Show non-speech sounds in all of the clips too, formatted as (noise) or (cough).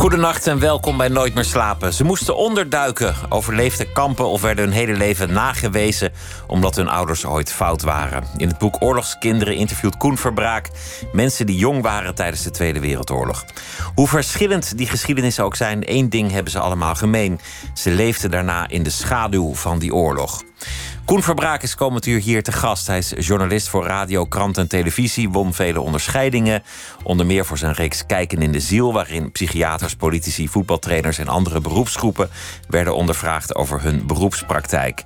Goedenacht en welkom bij Nooit meer slapen. Ze moesten onderduiken, overleefden kampen of werden hun hele leven nagewezen omdat hun ouders ooit fout waren. In het boek Oorlogskinderen interviewt Koen Verbraak mensen die jong waren tijdens de Tweede Wereldoorlog. Hoe verschillend die geschiedenissen ook zijn, één ding hebben ze allemaal gemeen. Ze leefden daarna in de schaduw van die oorlog. Koen Verbraak is komend uur hier te gast. Hij is journalist voor radio, krant en televisie. Won vele onderscheidingen. Onder meer voor zijn reeks Kijken in de Ziel... waarin psychiaters, politici, voetbaltrainers en andere beroepsgroepen... werden ondervraagd over hun beroepspraktijk.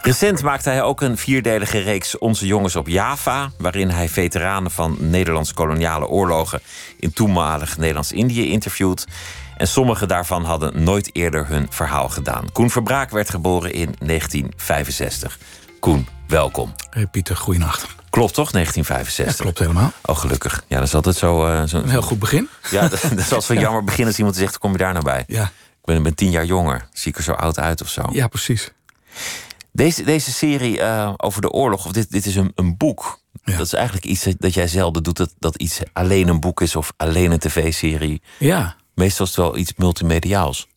Recent maakte hij ook een vierdelige reeks Onze Jongens op Java... waarin hij veteranen van Nederlands koloniale oorlogen... in toenmalig Nederlands-Indië interviewt... En sommige daarvan hadden nooit eerder hun verhaal gedaan. Koen Verbraak werd geboren in 1965. Koen, welkom. Hey Pieter, goeienacht. Klopt toch, 1965? Ja, klopt helemaal. Oh, gelukkig. Ja, dat is altijd zo... Uh, zo een heel goed begin. Ja, dat, dat is altijd zo (laughs) jammer begin als iemand zegt, kom je daar nou bij? Ja. Ik ben, ben tien jaar jonger. Zie ik er zo oud uit of zo? Ja, precies. Deze, deze serie uh, over de oorlog, of dit, dit is een, een boek. Ja. Dat is eigenlijk iets dat jij zelden doet, dat, dat iets alleen een boek is of alleen een tv-serie. Ja. Meestal is het wel iets multimediaals.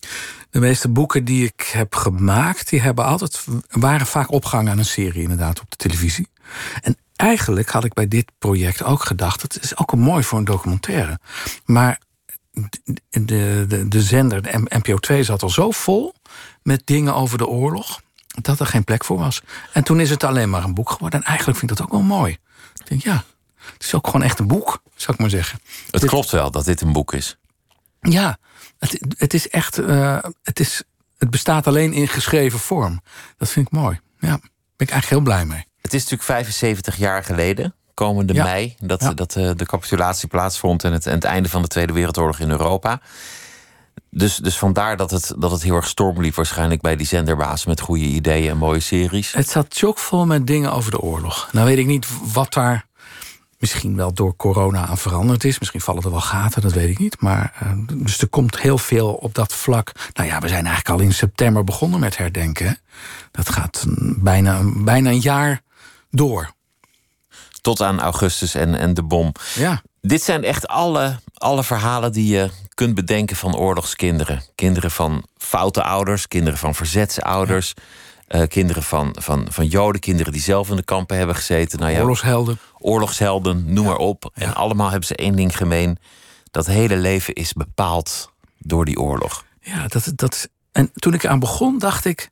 De meeste boeken die ik heb gemaakt, die hebben altijd, waren vaak opgehangen aan een serie, inderdaad, op de televisie. En eigenlijk had ik bij dit project ook gedacht, het is ook een mooi voor een documentaire. Maar de, de, de zender, de NPO 2, zat al zo vol met dingen over de oorlog, dat er geen plek voor was. En toen is het alleen maar een boek geworden. En eigenlijk vind ik dat ook wel mooi. Ik denk, ja, het is ook gewoon echt een boek, zou ik maar zeggen. Het dit, klopt wel dat dit een boek is. Ja, het, het is echt. Uh, het, is, het bestaat alleen in geschreven vorm. Dat vind ik mooi. Ja, daar ben ik eigenlijk heel blij mee. Het is natuurlijk 75 jaar geleden, komende ja. mei, dat, ja. dat uh, de capitulatie plaatsvond en het, en het einde van de Tweede Wereldoorlog in Europa. Dus, dus vandaar dat het, dat het heel erg storm liep, waarschijnlijk bij die zenderbaas met goede ideeën en mooie series. Het zat chockvol met dingen over de oorlog. Nou weet ik niet wat daar misschien wel door corona aan veranderd is. Misschien vallen er wel gaten, dat weet ik niet. Maar uh, dus er komt heel veel op dat vlak. Nou ja, we zijn eigenlijk al in september begonnen met herdenken. Dat gaat bijna, bijna een jaar door. Tot aan augustus en, en de bom. Ja. Dit zijn echt alle, alle verhalen die je kunt bedenken van oorlogskinderen. Kinderen van foute ouders, kinderen van verzetsouders. Ja. Uh, kinderen van, van, van Joden, kinderen die zelf in de kampen hebben gezeten. Nou ja, oorlogshelden. Oorlogshelden, noem maar op. Ja. En allemaal hebben ze één ding gemeen. Dat hele leven is bepaald door die oorlog. Ja, dat, dat, en toen ik aan begon, dacht ik.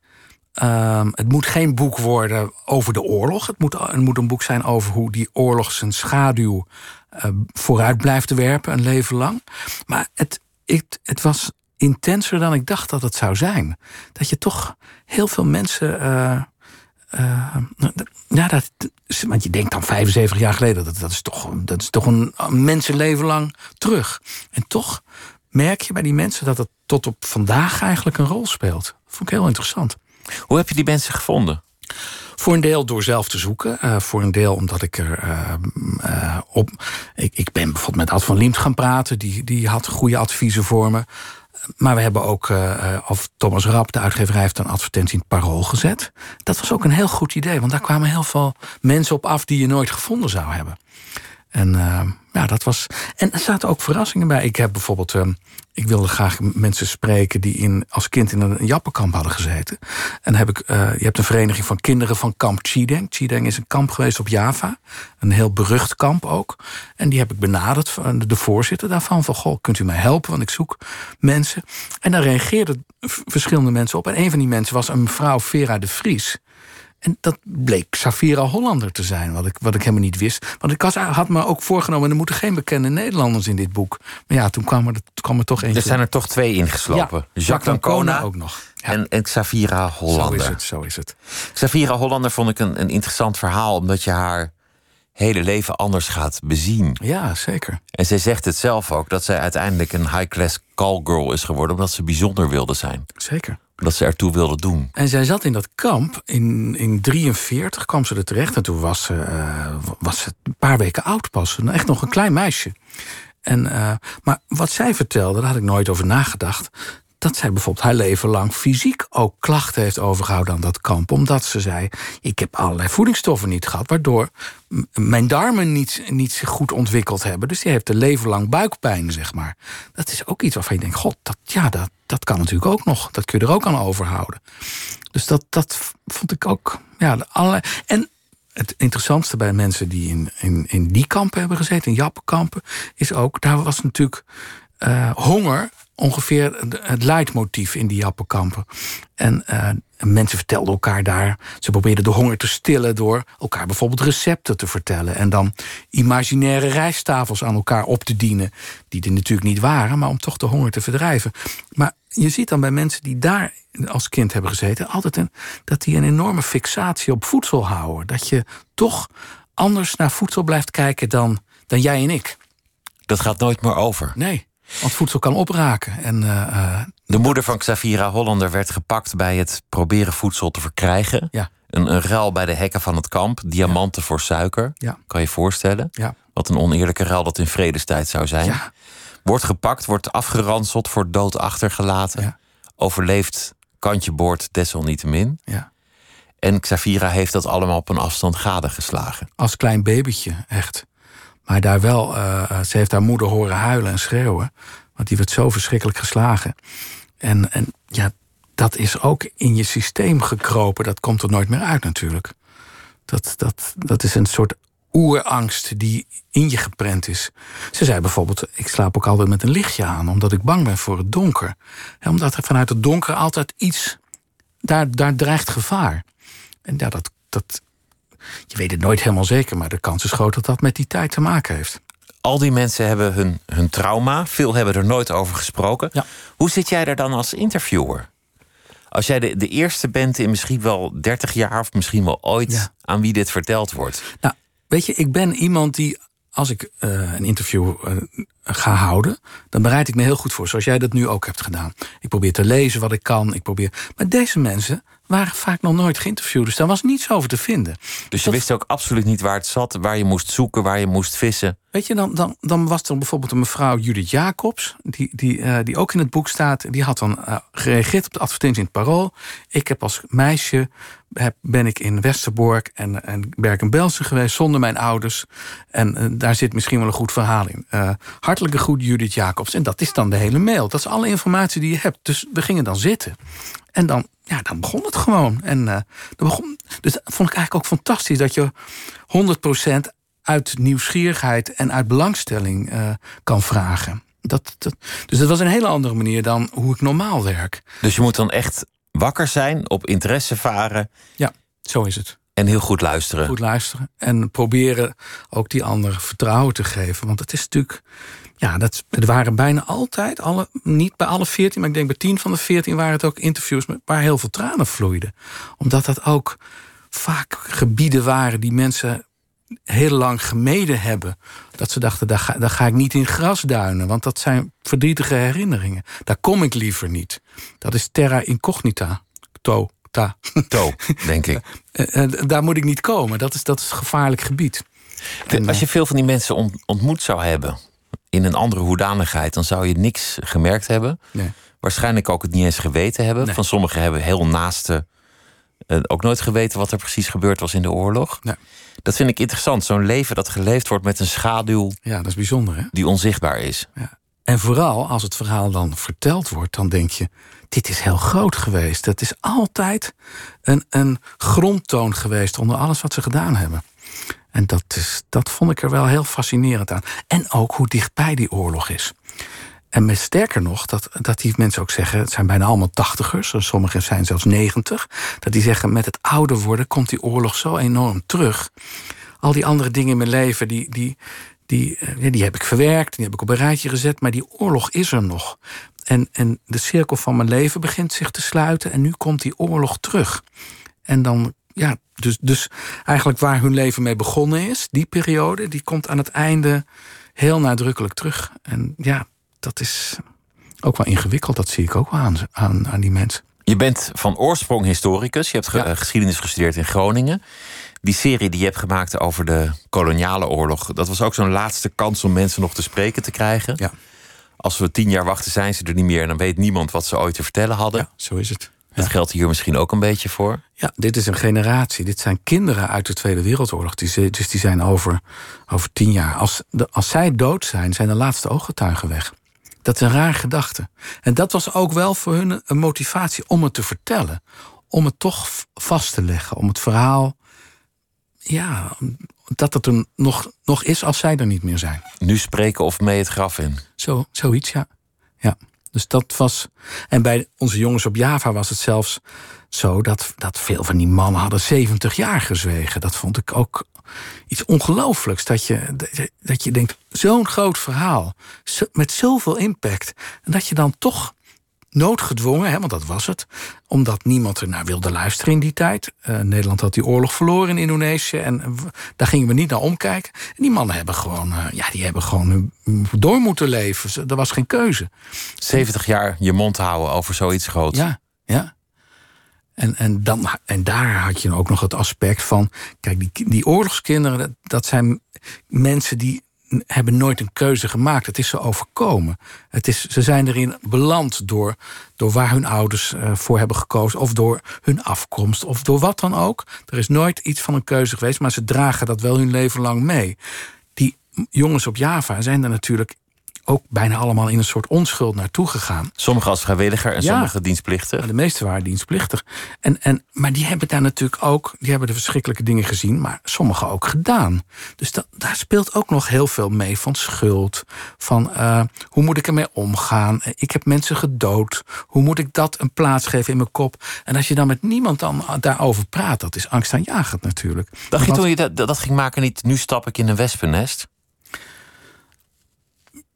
Uh, het moet geen boek worden over de oorlog. Het moet, het moet een boek zijn over hoe die oorlog zijn schaduw uh, vooruit blijft werpen, een leven lang. Maar het, het, het was intenser dan ik dacht dat het zou zijn. Dat je toch heel veel mensen. Uh, uh, ja, dat, want je denkt dan 75 jaar geleden, dat, dat, is, toch, dat is toch een, mensenleven lang terug. En toch merk je bij die mensen dat het tot op vandaag eigenlijk een rol speelt. Dat vond ik heel interessant. Hoe heb je die mensen gevonden? Voor een deel door zelf te zoeken. Uh, voor een deel omdat ik er uh, uh, op. Ik, ik ben bijvoorbeeld met Ad van Liemt gaan praten. Die, die had goede adviezen voor me. Maar we hebben ook, uh, of Thomas Rap, de uitgeverij, heeft een advertentie in het parool gezet. Dat was ook een heel goed idee, want daar kwamen heel veel mensen op af die je nooit gevonden zou hebben. En uh, ja, dat was. En er zaten ook verrassingen bij. Ik heb bijvoorbeeld. Uh, ik wilde graag mensen spreken die in, als kind in een jappenkamp hadden gezeten. En heb ik, uh, je hebt een vereniging van kinderen van kamp Chideng. Chideng is een kamp geweest op Java. Een heel berucht kamp ook. En die heb ik benaderd, de voorzitter daarvan. Van, goh, kunt u mij helpen? Want ik zoek mensen. En daar reageerden verschillende mensen op. En een van die mensen was een mevrouw Vera de Vries. En dat bleek Safira Hollander te zijn, wat ik, wat ik helemaal niet wist. Want ik had, had me ook voorgenomen, er moeten geen bekende Nederlanders in dit boek. Maar ja, toen kwam er, kwam er toch eentje. Er zijn er toch twee ingeslopen. Ja, Jacques Ancona ook nog. Ja. En, en Xavira Hollander. Zo is het, zo is het. Xavira Hollander vond ik een, een interessant verhaal, omdat je haar hele leven anders gaat bezien. Ja, zeker. En zij zegt het zelf ook, dat zij uiteindelijk een high-class callgirl is geworden... omdat ze bijzonder wilde zijn. Zeker dat ze ertoe wilde doen. En zij zat in dat kamp. In 1943 kwam ze er terecht. En toen was ze, uh, was ze een paar weken oud pas. Echt nog een klein meisje. En, uh, maar wat zij vertelde, daar had ik nooit over nagedacht dat zij bijvoorbeeld haar leven lang fysiek ook klachten heeft overgehouden aan dat kamp. Omdat ze zei: Ik heb allerlei voedingsstoffen niet gehad, waardoor mijn darmen niet, niet zich goed ontwikkeld hebben. Dus die heeft een leven lang buikpijn, zeg maar. Dat is ook iets waarvan je denkt: God, dat, ja, dat, dat kan natuurlijk ook nog. Dat kun je er ook aan overhouden. Dus dat, dat vond ik ook. Ja, allerlei. En het interessantste bij mensen die in, in, in die kampen hebben gezeten, in Jappenkampen, is ook, daar was natuurlijk uh, honger ongeveer het leidmotief in die Jappenkampen. En uh, mensen vertelden elkaar daar. Ze probeerden de honger te stillen door elkaar bijvoorbeeld recepten te vertellen. En dan imaginaire rijsttafels aan elkaar op te dienen. Die er natuurlijk niet waren, maar om toch de honger te verdrijven. Maar je ziet dan bij mensen die daar als kind hebben gezeten, altijd een, dat die een enorme fixatie op voedsel houden. Dat je toch anders naar voedsel blijft kijken dan, dan jij en ik. Dat gaat nooit meer over. Nee. Want voedsel kan opraken. En, uh, de moeder van Xavira Hollander werd gepakt bij het proberen voedsel te verkrijgen. Ja. Een, een ruil bij de hekken van het kamp. Diamanten voor suiker. Ja. Kan je voorstellen? Ja. Wat een oneerlijke ruil dat in vredestijd zou zijn. Ja. Wordt gepakt, wordt afgeranseld, voor dood achtergelaten. Ja. Overleeft kantje boord desalniettemin. Ja. En Xavira heeft dat allemaal op een afstand gadegeslagen. Als klein babytje, echt. Maar daar wel, uh, ze heeft haar moeder horen huilen en schreeuwen. Want die werd zo verschrikkelijk geslagen. En, en ja, dat is ook in je systeem gekropen. Dat komt er nooit meer uit natuurlijk. Dat, dat, dat is een soort oerangst die in je geprent is. Ze zei bijvoorbeeld, ik slaap ook altijd met een lichtje aan... omdat ik bang ben voor het donker. Ja, omdat er vanuit het donker altijd iets... daar, daar dreigt gevaar. En ja, dat, dat je weet het nooit helemaal zeker, maar de kans is groot dat dat met die tijd te maken heeft. Al die mensen hebben hun, hun trauma. Veel hebben er nooit over gesproken. Ja. Hoe zit jij er dan als interviewer? Als jij de, de eerste bent in misschien wel 30 jaar of misschien wel ooit aan wie dit verteld wordt. Nou, weet je, ik ben iemand die als ik uh, een interview uh, ga houden, dan bereid ik me heel goed voor. Zoals jij dat nu ook hebt gedaan. Ik probeer te lezen wat ik kan. Ik probeer... Maar deze mensen waren vaak nog nooit geïnterviewd. Dus daar was niets over te vinden. Dus je wist ook absoluut niet waar het zat, waar je moest zoeken, waar je moest vissen. Weet je, dan, dan, dan was er bijvoorbeeld een mevrouw Judith Jacobs, die, die, uh, die ook in het boek staat. Die had dan gereageerd op de advertentie in het Parool. Ik heb als meisje heb, ben ik in Westerbork en, en Bergen-Belsen geweest zonder mijn ouders. En uh, daar zit misschien wel een goed verhaal in. hartelijke groet Judith Jacobs. En dat is dan de hele mail. Dat is alle informatie die je hebt. Dus we gingen dan zitten. En dan, ja, dan begon het gewoon. En, uh, dan begon, dus dat vond ik eigenlijk ook fantastisch dat je 100% uit nieuwsgierigheid en uit belangstelling uh, kan vragen. Dat, dat, dus dat was een hele andere manier dan hoe ik normaal werk. Dus je moet dan echt wakker zijn, op interesse varen. Ja, zo is het. En heel goed luisteren. Goed luisteren. En proberen ook die anderen vertrouwen te geven. Want het is natuurlijk. Ja, dat, het waren bijna altijd, alle, niet bij alle veertien, maar ik denk bij tien van de veertien waren het ook interviews waar heel veel tranen vloeiden. Omdat dat ook vaak gebieden waren die mensen heel lang gemeden hebben. Dat ze dachten, daar ga, daar ga ik niet in grasduinen, want dat zijn verdrietige herinneringen. Daar kom ik liever niet. Dat is terra incognita. To, ta. To, denk ik. (laughs) daar moet ik niet komen. Dat is, dat is gevaarlijk gebied. En, Als je veel van die mensen ontmoet zou hebben, in een andere hoedanigheid, dan zou je niks gemerkt hebben. Nee. Waarschijnlijk ook het niet eens geweten hebben. Nee. Van sommigen hebben heel naaste ook nooit geweten wat er precies gebeurd was in de oorlog. Nee. Dat vind ik interessant. Zo'n leven dat geleefd wordt met een schaduw. Ja, dat is bijzonder, hè? Die onzichtbaar is. Ja. En vooral als het verhaal dan verteld wordt, dan denk je: dit is heel groot geweest. Het is altijd een, een grondtoon geweest onder alles wat ze gedaan hebben. En dat, is, dat vond ik er wel heel fascinerend aan. En ook hoe dichtbij die oorlog is. En sterker nog, dat, dat die mensen ook zeggen... het zijn bijna allemaal tachtigers, sommigen zijn zelfs negentig... dat die zeggen, met het ouder worden komt die oorlog zo enorm terug. Al die andere dingen in mijn leven, die, die, die, die heb ik verwerkt... die heb ik op een rijtje gezet, maar die oorlog is er nog. En, en de cirkel van mijn leven begint zich te sluiten... en nu komt die oorlog terug. En dan ja, dus, dus eigenlijk waar hun leven mee begonnen is, die periode, die komt aan het einde heel nadrukkelijk terug. En ja, dat is ook wel ingewikkeld, dat zie ik ook wel aan, aan, aan die mensen. Je bent van oorsprong historicus, je hebt ge Ja. geschiedenis gestudeerd in Groningen. Die serie die je hebt gemaakt over de koloniale oorlog, dat was ook zo'n laatste kans om mensen nog te spreken te krijgen. Ja. Als we tien jaar wachten, zijn ze er niet meer en dan weet niemand wat ze ooit te vertellen hadden. Ja, zo is het. Dat Ja. geldt hier misschien ook een beetje voor. Ja, dit is een generatie. Dit zijn kinderen uit de Tweede Wereldoorlog. Die, dus die zijn over, over tien jaar. Als, de, als zij dood zijn, zijn de laatste ooggetuigen weg. Dat is een raar gedachte. En dat was ook wel voor hun een motivatie om het te vertellen. Om het toch vast te leggen. Om het verhaal. Ja, dat het er nog, nog is als zij er niet meer zijn. Nu spreken of mee het graf in. Zo, zoiets, ja. ja. Dus dat was. En bij onze jongens op Java was het zelfs zo dat, dat veel van die mannen hadden 70 jaar gezwegen. Dat vond ik ook iets ongelooflijks. Dat je, dat je- denkt, zo'n groot verhaal. met zoveel impact. En dat je dan toch noodgedwongen, hè, want dat was het, omdat niemand er naar wilde luisteren in die tijd. Eh, Nederland had die oorlog verloren in Indonesië en daar gingen we niet naar omkijken. En die mannen hebben gewoon, eh, ja, die hebben gewoon door moeten leven. Er was geen keuze. 70 jaar je mond houden over zoiets groots. Ja, ja. En, en, dan, en daar had je ook nog het aspect van... kijk, die, die oorlogskinderen, dat, dat zijn mensen die hebben nooit een keuze gemaakt. Het is ze overkomen. Het is, ze zijn erin beland door, door waar hun ouders eh, voor hebben gekozen... of door hun afkomst, of door wat dan ook. Er is nooit iets van een keuze geweest... maar ze dragen dat wel hun leven lang mee. Die jongens op Java zijn er natuurlijk ook bijna allemaal in een soort onschuld naartoe gegaan. Sommigen als vrijwilliger en Ja. sommigen dienstplichtig. De meeste waren dienstplichtig. En, en, maar die hebben daar natuurlijk ook, die hebben de verschrikkelijke dingen gezien, maar sommigen ook gedaan. Dus dat, daar speelt ook nog heel veel mee van schuld. Van eh, hoe moet ik ermee omgaan? Eh, Ik heb mensen gedood. Hoe moet ik dat een plaats geven in mijn kop? En als je dan met niemand dan daarover praat, dat is angstaanjagend natuurlijk. Dacht je toen je dat, dat ging maken niet... nu stap ik in een wespennest?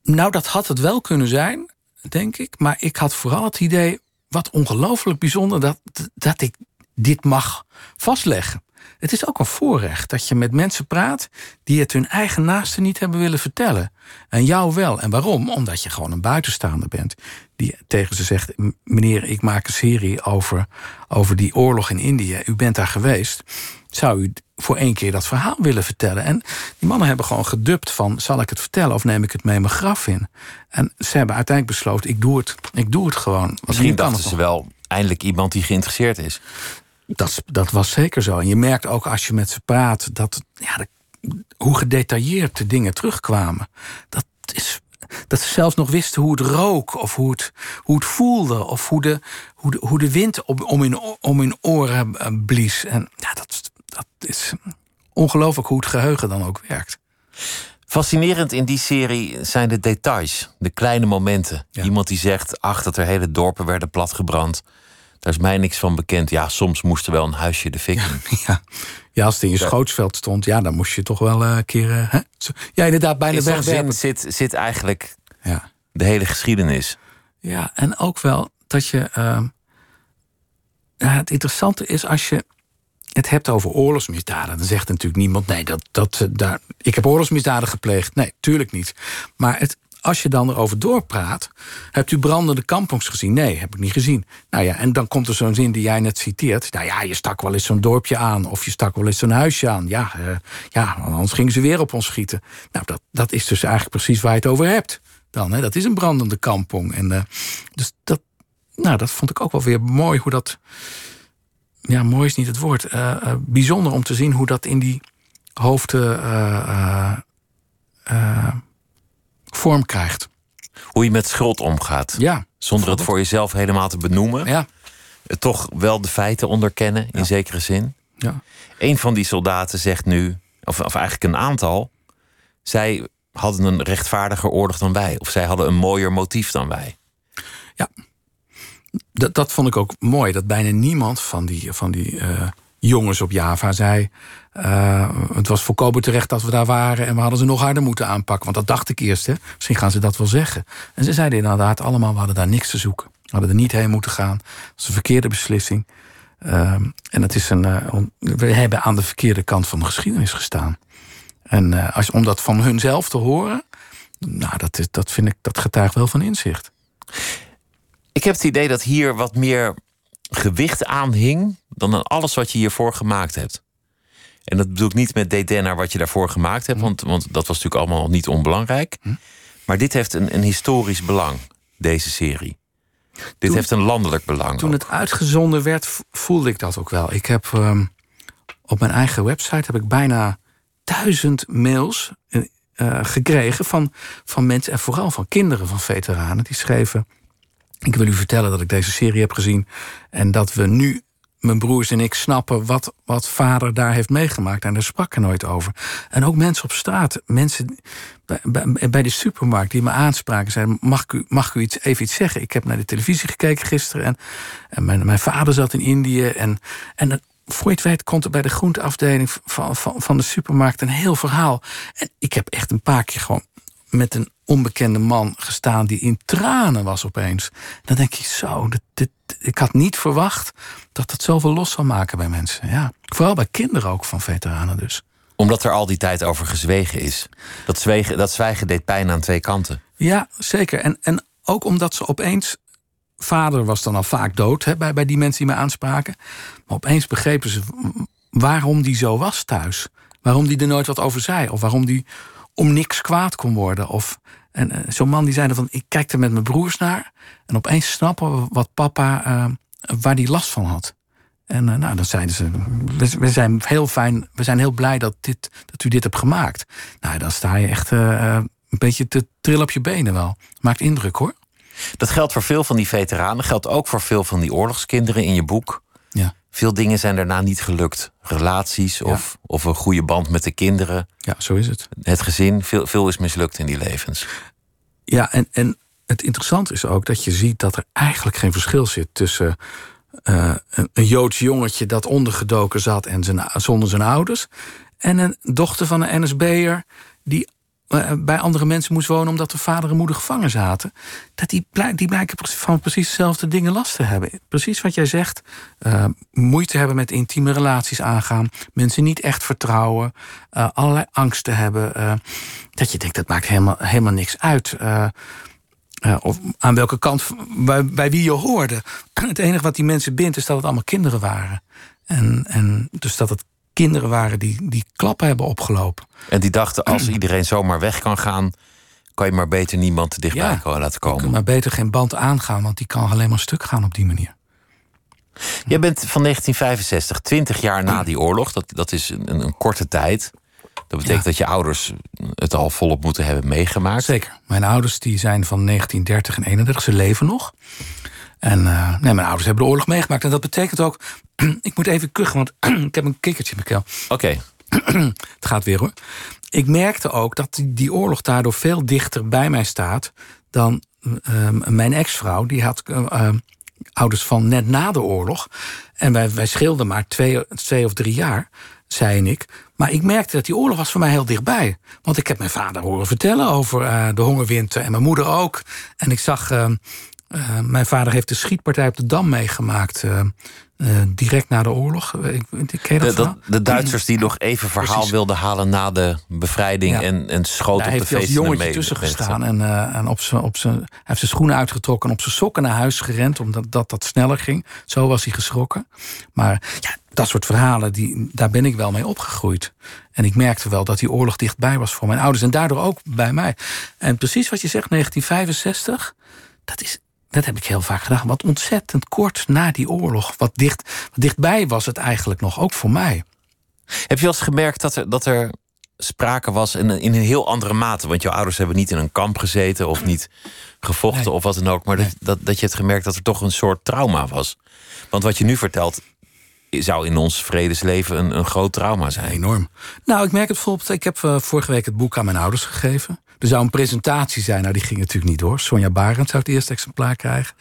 Nou, dat had het wel kunnen zijn, denk ik. Maar ik had vooral het idee, wat ongelooflijk bijzonder... Dat, dat ik dit mag vastleggen. Het is ook een voorrecht dat je met mensen praat... die het hun eigen naasten niet hebben willen vertellen. En jou wel. En waarom? Omdat je gewoon een buitenstaander bent. Die tegen ze zegt, "M- meneer, ik maak een serie over, over die oorlog in Indië. U bent daar geweest. Zou u voor één keer dat verhaal willen vertellen? En die mannen hebben gewoon gedubt van... zal ik het vertellen of neem ik het mee mijn graf in? En ze hebben uiteindelijk besloten, ik doe het. Ik doe het gewoon. Misschien dachten ze wel eindelijk iemand die geïnteresseerd is. Dat, dat was zeker zo. En je merkt ook als je met ze praat... Dat, ja, de- hoe gedetailleerd de dingen terugkwamen. Dat is... Dat ze zelfs nog wisten hoe het rook, of hoe het, hoe het voelde, of hoe de, hoe de, hoe de wind om, om, in, om in oren eh, blies. En ja, dat, dat is ongelooflijk hoe het geheugen dan ook werkt. Fascinerend in die serie zijn de details, de kleine momenten. Ja. Iemand die zegt, ach, dat er hele dorpen werden platgebrand. Daar is mij niks van bekend. Ja, soms moest er wel een huisje de fik in. (laughs) Ja. ja, als het in je schootsveld stond, ja, dan moest je toch wel eh, een keer. eh, hè? Ja, inderdaad, bijna In wegwerpen. zin zit, zit eigenlijk Ja. de hele geschiedenis. Ja, en ook wel dat je. ehm, het interessante is als je het hebt over oorlogsmisdaden. Dan zegt natuurlijk niemand: nee, dat, dat, eh, daar, ik heb oorlogsmisdaden gepleegd. Nee, tuurlijk niet. Maar het, als je dan erover doorpraat. Hebt u brandende kampongs gezien? Nee, heb ik niet gezien. Nou ja, en dan komt er zo'n zin die jij net citeert. Nou ja, je stak wel eens zo'n dorpje aan. Of je stak wel eens zo'n huisje aan. Ja, eh, ja, anders gingen ze weer op ons schieten. Nou, dat, dat is dus eigenlijk precies waar je het over hebt. Dan, hè? Dat is een brandende kampong. En, eh, dus dat, nou, dat vond ik ook wel weer mooi hoe dat. Ja, mooi is niet het woord. eh, eh, bijzonder om te zien hoe dat in die hoofden eh, vorm krijgt. Hoe je met schuld omgaat. Ja, Zonder het voor jezelf helemaal te benoemen. ja, Toch wel de feiten onderkennen, in zekere zin. ja. Een van die soldaten zegt nu, of, of eigenlijk een aantal... zij hadden een rechtvaardiger oorlog dan wij. Of zij hadden een mooier motief dan wij. Dat, dat vond ik ook mooi. Dat bijna niemand van die, van die eh, jongens op Java zei... eh, het was volkomen terecht dat we daar waren... en we hadden ze nog harder moeten aanpakken. Want dat dacht ik eerst, hè. Misschien gaan ze dat wel zeggen. En ze zeiden inderdaad allemaal, we hadden daar niks te zoeken. We hadden er niet heen moeten gaan. Dat is een verkeerde beslissing. Ehm, en het is een, eh, we hebben aan de verkeerde kant van de geschiedenis gestaan. En als, om dat van hunzelf te horen... Nou, dat, is, dat vind ik, dat getuigt wel van inzicht. Ik heb het idee dat hier wat meer gewicht aan hing dan aan alles wat je hiervoor gemaakt hebt. En dat bedoel ik niet met dédain naar wat je daarvoor gemaakt hebt, want, want dat was natuurlijk allemaal niet onbelangrijk. Maar dit heeft een, een historisch belang, deze serie. Dit Toen- heeft een landelijk belang. Toen ook. het uitgezonden werd, voelde ik dat ook wel. Ik heb ehm, op mijn eigen website heb ik bijna duizend mails eh, eh, gekregen van, van mensen en vooral van kinderen van veteranen die schreven: Ik wil u vertellen dat ik deze serie heb gezien en dat we nu mijn broers en ik snappen wat, wat vader daar heeft meegemaakt. En daar sprak er nooit over. En ook mensen op straat, mensen bij, de supermarkt die me aanspraken, zeiden: mag ik, u, mag u iets, even iets zeggen? Ik heb naar de televisie gekeken gisteren en, en mijn, vader zat in Indië. En, en dan, voor je het weet komt er bij de groenteafdeling van, van, van de supermarkt een heel verhaal. En ik heb echt een paar keer gewoon met een onbekende man gestaan die in tranen was opeens. Dan denk je zo, dit, dit, ik had niet verwacht dat het zoveel los zal maken bij mensen. Ja. Vooral bij kinderen ook van veteranen dus. Omdat er al die tijd over gezwegen is. Dat zwijgen, dat zwijgen deed pijn aan twee kanten. Ja, zeker. En, en ook omdat ze opeens. Vader was dan al vaak dood hè, bij, bij die mensen die me aanspraken. Maar opeens begrepen ze waarom die zo was thuis. Waarom die er nooit wat over zei. Of waarom die om niks kwaad kon worden. Of, en eh, zo'n man die zei dan van, ik kijk er met mijn broers naar. En opeens snappen we wat papa, eh, waar die last van had. En eh, nou, dan zeiden ze, we, zijn heel fijn, we zijn heel blij dat, dit, dat u dit hebt gemaakt. Nou, dan sta je echt een beetje te trillen op je benen wel. Maakt indruk hoor. Dat geldt voor veel van die veteranen, geldt ook voor veel van die oorlogskinderen in je boek. Veel dingen zijn daarna niet gelukt. Relaties of, of een goede band met de kinderen, Ja, zo is het. het gezin. Veel, veel is mislukt in die levens. Ja, en, en het interessante is ook dat je ziet dat er eigenlijk geen verschil zit tussen eh, een, een Joods jongetje dat ondergedoken zat en zijn, zonder zijn ouders, en een dochter van een NSB'er die bij andere mensen moest wonen omdat de vader en moeder gevangen zaten. Dat die, die blijken van precies dezelfde dingen last te hebben. Precies wat jij zegt. eh, moeite hebben met intieme relaties aangaan. Mensen niet echt vertrouwen. eh, allerlei angsten hebben. eh, dat je denkt, dat maakt helemaal, helemaal niks uit. eh, eh, of aan welke kant, bij, bij wie je hoorde. (clears throat) Het enige wat die mensen bindt is dat het allemaal kinderen waren. En, en dus dat het kinderen waren die, die klappen hebben opgelopen. En die dachten, als (clears throat) iedereen zomaar weg kan gaan, kan je maar beter niemand te dichtbij Ja. laten komen. maar beter geen band aangaan, want die kan alleen maar stuk gaan op die manier. Jij bent van 1965, 20 jaar na die oorlog. Dat, dat is een, een korte tijd. Dat betekent Ja. dat je ouders het al volop moeten hebben meegemaakt. Zeker. Mijn ouders die zijn van 1930 en 31, ze leven nog. En eh, nee, mijn ouders hebben de oorlog meegemaakt. En dat betekent ook, (clears throat) ik moet even kuchen, want (clears throat) ik heb een kikkertje in mijn keel. Oké, (clears throat) Het gaat weer hoor. Ik merkte ook dat die, die oorlog daardoor veel dichter bij mij staat dan eh, mijn ex-vrouw. Die had eh, eh, ouders van net na de oorlog. En wij, wij scheelden maar twee, twee of drie jaar, zei en ik. Maar ik merkte dat die oorlog was voor mij heel dichtbij. Want ik heb mijn vader horen vertellen over eh, de hongerwinter en mijn moeder ook. En ik zag, eh, eh, mijn vader heeft de schietpartij op de Dam meegemaakt. eh, eh, direct na de oorlog. Ik, ik ken dat de, de, Duitsers die nog even verhaal Precies. wilden halen na de bevrijding Ja. en, en schoten op heeft de hij als feesten. jongetje mee- tussen gestaan en, en op zijn, op zijn, hij heeft zijn schoenen uitgetrokken en op zijn sokken naar huis gerend, omdat dat, dat sneller ging. Zo was hij geschrokken. Maar ja, dat soort verhalen, die, daar ben ik wel mee opgegroeid. En ik merkte wel dat die oorlog dichtbij was voor mijn ouders en daardoor ook bij mij. En precies wat je zegt, 1965, dat is. Dat heb ik heel vaak gedaan. Wat ontzettend kort na die oorlog. Wat, dicht, wat dichtbij was het eigenlijk nog, ook voor mij. Heb je wel eens gemerkt dat er, dat er sprake was in een, in een heel andere mate? Want jouw ouders hebben niet in een kamp gezeten of niet gevochten Nee. of wat dan ook. Maar dat, dat, dat je hebt gemerkt dat er toch een soort trauma was. Want wat je nu vertelt zou in ons vredesleven een, een groot trauma zijn. Enorm. Nou, ik merk het bijvoorbeeld. Ik heb eh, vorige week het boek aan mijn ouders gegeven. Er zou een presentatie zijn. Nou, die ging natuurlijk niet door. Sonja Barend zou het eerste exemplaar krijgen.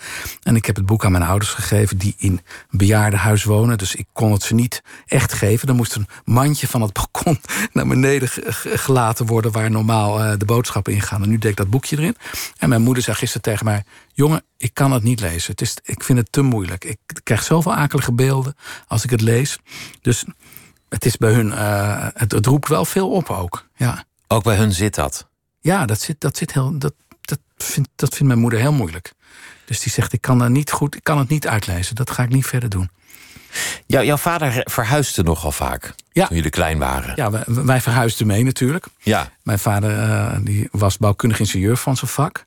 En ik heb het boek aan mijn ouders gegeven... die in een bejaardenhuis wonen. Dus ik kon het ze niet echt geven. Er moest een mandje van het balkon (laughs) naar beneden ge- ge- gelaten worden... waar normaal eh, de boodschappen in gaan. En nu deed ik dat boekje erin. En mijn moeder zei gisteren tegen mij... jongen, ik kan het niet lezen. Het is, ik vind het te moeilijk. Ik krijg zoveel akelige beelden als ik het lees. Dus het is bij hun, eh, het, het roept wel veel op ook. Ja, Ook bij hun zit dat. Ja dat, zit, dat, zit heel, dat, dat, vindt, dat vindt mijn moeder heel moeilijk. Dus die zegt, ik kan, er niet goed, ik kan het niet uitlezen. Dat ga ik niet verder doen. Jou, jouw vader verhuisde nogal vaak Ja. toen jullie klein waren. Ja, wij, wij verhuisden mee natuurlijk. Ja. Mijn vader eh, die was bouwkundig ingenieur van zijn vak.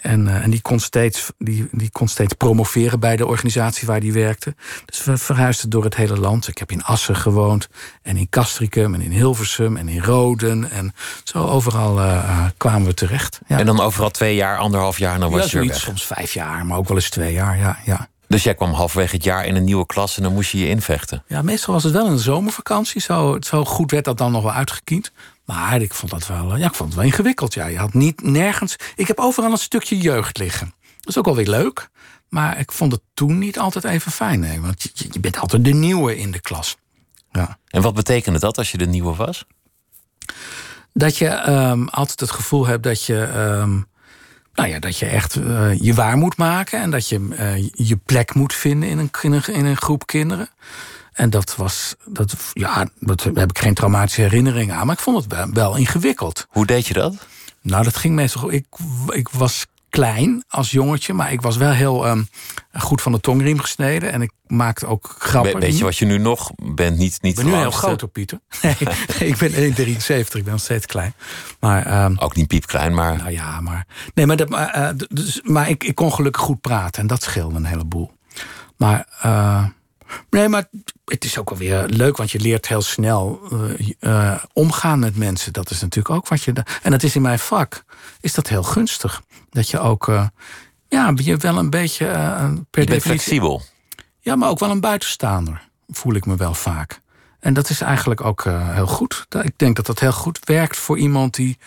En, eh, en die, kon steeds, die, die kon steeds promoveren bij de organisatie waar hij werkte. Dus we verhuisden door het hele land. Ik heb in Assen gewoond. En in Castricum en in Hilversum en in Roden. En zo overal eh, eh, kwamen we terecht. Ja. En dan overal twee jaar, anderhalf jaar, dan ja, was je zoiets, weg. soms vijf jaar, maar ook wel eens twee jaar. Ja, ja. Dus jij kwam halverwege het jaar in een nieuwe klas en dan moest je je invechten. Ja, meestal was het wel een zomervakantie. Zo, zo goed werd dat dan nog wel uitgekiend. Maar ik vond dat wel, eh, ja, ik vond het wel ingewikkeld. Ja. Je had niet nergens. Ik heb overal een stukje jeugd liggen. Dat is ook wel weer leuk. Maar ik vond het toen niet altijd even fijn. Nee, want je, je bent altijd de nieuwe in de klas. Ja. En wat betekende dat als je de nieuwe was? Dat je ehm, altijd het gevoel hebt dat je. ehm, nou ja, dat je echt eh, je waar moet maken. En dat je eh, je plek moet vinden in een, in, een, in een groep kinderen. En dat was. Dat, ja, dat daar heb ik geen traumatische herinneringen aan. Maar ik vond het wel, wel ingewikkeld. Hoe deed je dat? Nou, dat ging meestal. Ik, ik was klein als jongetje, maar ik was wel heel ehm, goed van de tongriem gesneden. En ik maakte ook grappen. We- weet je wat je nu nog bent? Niet, niet Ik ben nu heel groot, hoor, Pieter. (laughs) Nee, ik ben 1,73, ik ben nog steeds klein. Maar ehm, Ook niet piepklein, maar nou ja, maar. Nee, maar, dat, maar, eh, dus, maar ik, ik kon gelukkig goed praten en dat scheelde een heleboel. Maar. eh, nee, maar het is ook wel weer leuk, want je leert heel snel eh, eh, omgaan met mensen. Dat is natuurlijk ook wat je. En dat is in mijn vak, is dat heel gunstig. Dat je ook. eh, ja, je wel een beetje per je bent flexibel. Ja, maar ook wel een buitenstaander, voel ik me wel vaak. En dat is eigenlijk ook heel goed. Ik denk dat dat heel goed werkt voor iemand die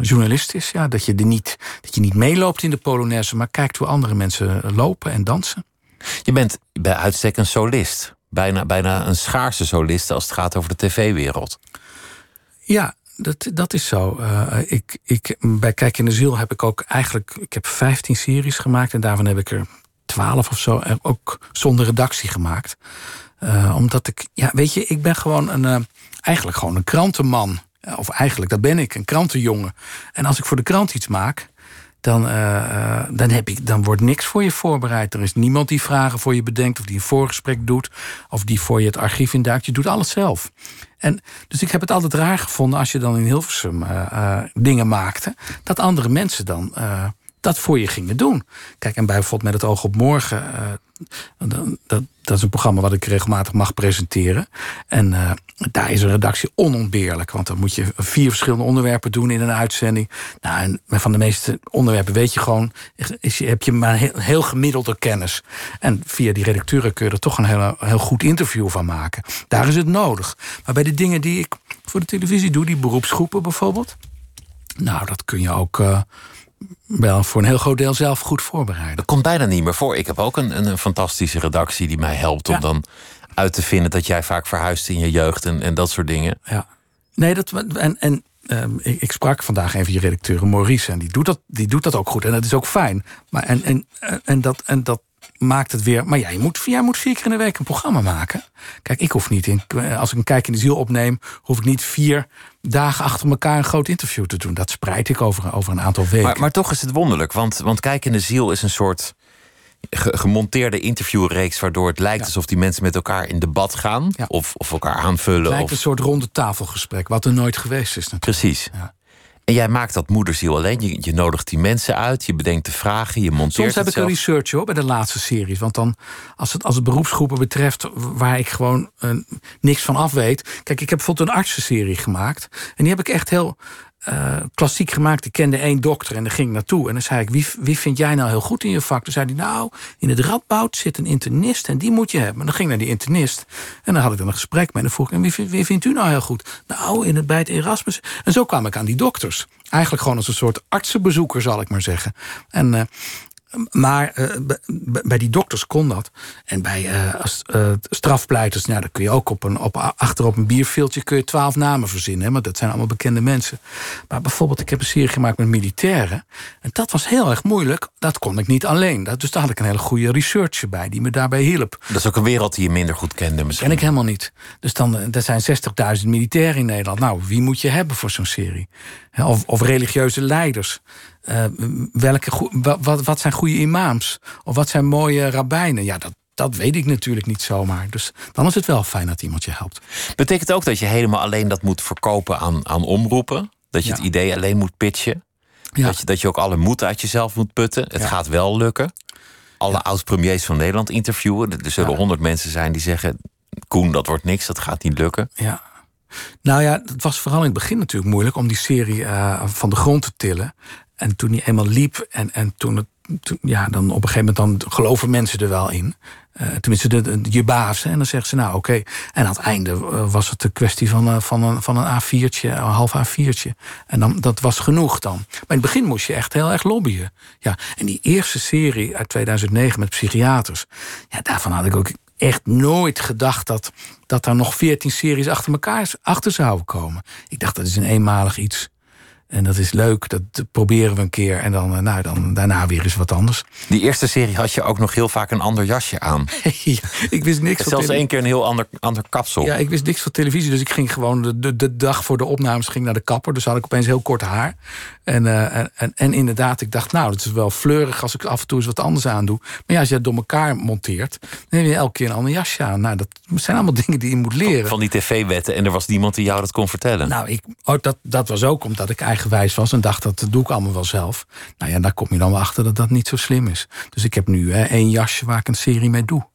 journalist is. Ja, dat, je er niet, dat je niet meeloopt in de Polonaise, maar kijkt hoe andere mensen lopen en dansen. Je bent bij uitstek een solist. Bijna, bijna een schaarse solist als het gaat over de tv-wereld. Ja, dat, dat is zo. Eh, ik, ik, bij Kijk in de Ziel heb ik ook eigenlijk... Ik heb 15 series gemaakt en daarvan heb ik er 12 of zo... eh, ook zonder redactie gemaakt. Eh, omdat ik... Ja, weet je, ik ben gewoon een... eigenlijk gewoon een krantenman. Of eigenlijk, dat ben ik, een krantenjongen. En als ik voor de krant iets maak... Dan, eh, eh, dan, heb ik, dan wordt niks voor je voorbereid. Er is niemand die vragen voor je bedenkt... of die een voorgesprek doet... of die voor je het archief induikt. Je doet alles zelf. En, dus ik heb het altijd raar gevonden... als je dan in Hilversum eh, eh, dingen maakte... dat andere mensen dan dat voor je gingen doen. Kijk, en bij bijvoorbeeld Met het oog op morgen... eh, dat, dat is een programma wat ik regelmatig mag presenteren. En eh, daar is een redactie onontbeerlijk. Want dan moet je vier verschillende onderwerpen doen in een uitzending. Nou, en van de meeste onderwerpen weet je gewoon... Is, heb je maar heel, heel gemiddelde kennis. En via die redacteuren kun je er toch een heel, heel goed interview van maken. Daar is het nodig. Maar bij de dingen die ik voor de televisie doe... die beroepsgroepen bijvoorbeeld... nou, dat kun je ook... eh, wel voor een heel groot deel zelf goed voorbereiden. Dat komt bijna niet meer voor. Ik heb ook een, een, fantastische redactie die mij helpt om Ja. dan uit te vinden dat jij vaak verhuist in je jeugd en, en dat soort dingen. Ja. Nee, dat, en, en ehm, ik, ik sprak vandaag even je redacteur Maurice. En die doet, dat, die doet dat ook goed. En dat is ook fijn. Maar en, en, en, dat, en dat maakt het weer. Maar ja, je moet, jij moet vier keer in de week een programma maken. Kijk, ik hoef niet in. Als ik een kijk in de ziel opneem, hoef ik niet vier dagen achter elkaar een groot interview te doen. Dat spreid ik over, over een aantal weken. Maar, maar toch is het wonderlijk, want, want Kijk in de Ziel is een soort ge- gemonteerde interviewreeks... waardoor het lijkt Ja. alsof die mensen met elkaar in debat gaan... Ja. Of, of elkaar aanvullen. het lijkt Of, een soort ronde tafelgesprek, wat er nooit geweest is natuurlijk. Precies. Ja. En jij maakt dat moederziel alleen. Je, je nodigt die mensen uit, je bedenkt de vragen, je monteert Soms heb ik een research hoor, bij de laatste series. Want dan, als het, als het beroepsgroepen betreft waar ik gewoon eh, niks van af weet. Kijk, ik heb bijvoorbeeld een artsenserie gemaakt. En die heb ik echt heel eh, klassiek gemaakt. Ik kende één dokter en daar ging ik naartoe. En dan zei ik, wie, wie vind jij nou heel goed in je vak? Toen zei hij, nou, in het Radboud zit een internist en die moet je hebben. En dan ging ik naar die internist. En dan had ik dan een gesprek mee. En dan vroeg ik, en wie vindt u nou heel goed? Nou, in het, bij het Erasmus. En zo kwam ik aan die dokters. Eigenlijk gewoon als een soort artsenbezoeker, zal ik maar zeggen. En... eh, maar eh, bij die dokters kon dat. En bij eh, strafpleiters, nou, dan kun je ook op een, op, achter op een bierveeltje kun je twaalf namen verzinnen. Hè, want dat zijn allemaal bekende mensen. Maar bijvoorbeeld, ik heb een serie gemaakt met militairen. En dat was heel erg moeilijk. Dat kon ik niet alleen. Dat, dus daar had ik een hele goede researcher bij die me daarbij hielp. Dat is ook een wereld die je minder goed kende misschien. Ken ik helemaal niet. Dus dan, er zijn 60.000 militairen in Nederland. Nou, wie moet je hebben voor zo'n serie? Of, of religieuze leiders. Eh, welke, wat, wat zijn goede imams? Of wat zijn mooie rabbijnen? Ja, dat, dat weet ik natuurlijk niet zomaar. Dus dan is het wel fijn dat iemand je helpt. Betekent ook dat je helemaal alleen dat moet verkopen aan, aan omroepen? Dat je Ja. het idee alleen moet pitchen? Ja. Dat, je, dat je ook alle moed uit jezelf moet putten? Het Ja. gaat wel lukken. Alle oud-premiers van Nederland interviewen. Er zullen honderd mensen zijn die zeggen... Koen, dat wordt niks, dat gaat niet lukken. Ja. Nou ja, het was vooral in het begin natuurlijk moeilijk om die serie eh, van de grond te tillen. En toen die eenmaal liep en, en toen het. Ja, dan op een gegeven moment dan geloven mensen er wel in. Eh, tenminste, de, de- je baas. hè. En dan zeggen ze, nou oké. En aan het einde eh, was het een kwestie van, eh, van, een, van een A4'tje, een half A4'tje. En dan, dat was genoeg dan. Maar in het begin moest je echt heel erg lobbyen. Ja, en die eerste serie uit 2009 met psychiaters. Ja, daarvan had ik ook echt nooit gedacht dat, dat daar nog veertien series achter elkaar achter zouden komen. Ik dacht, dat is een eenmalig iets. En dat is leuk, dat proberen we een keer. En dan, eh, nou, dan daarna weer eens wat anders. (laughs) Die eerste serie had je ook nog heel vaak een ander jasje aan. Ja, ik wist niks van zelfs één keer een heel ander, ander kapsel. Ja, ik wist niks van televisie, dus ik ging gewoon de, de, de dag voor de opnames ging naar de kapper. Dus had ik opeens heel kort haar. En, eh, en, en, en inderdaad, ik dacht, nou, dat is wel fleurig als ik af en toe eens wat anders aandoe. Maar ja, als je het door elkaar monteert, dan heb je elke keer een ander jasje aan. Nou, dat zijn allemaal (laughs) dingen die je moet leren. Van die tv-wetten. En er was niemand die jou dat kon vertellen. Nou, ik, oh, dat, dat was ook omdat ik eigenwijs was en dacht dat doe ik allemaal wel zelf. Nou ja, daar kom je dan wel achter dat dat niet zo slim is. Dus ik heb nu hè, één jasje waar ik een serie mee doe.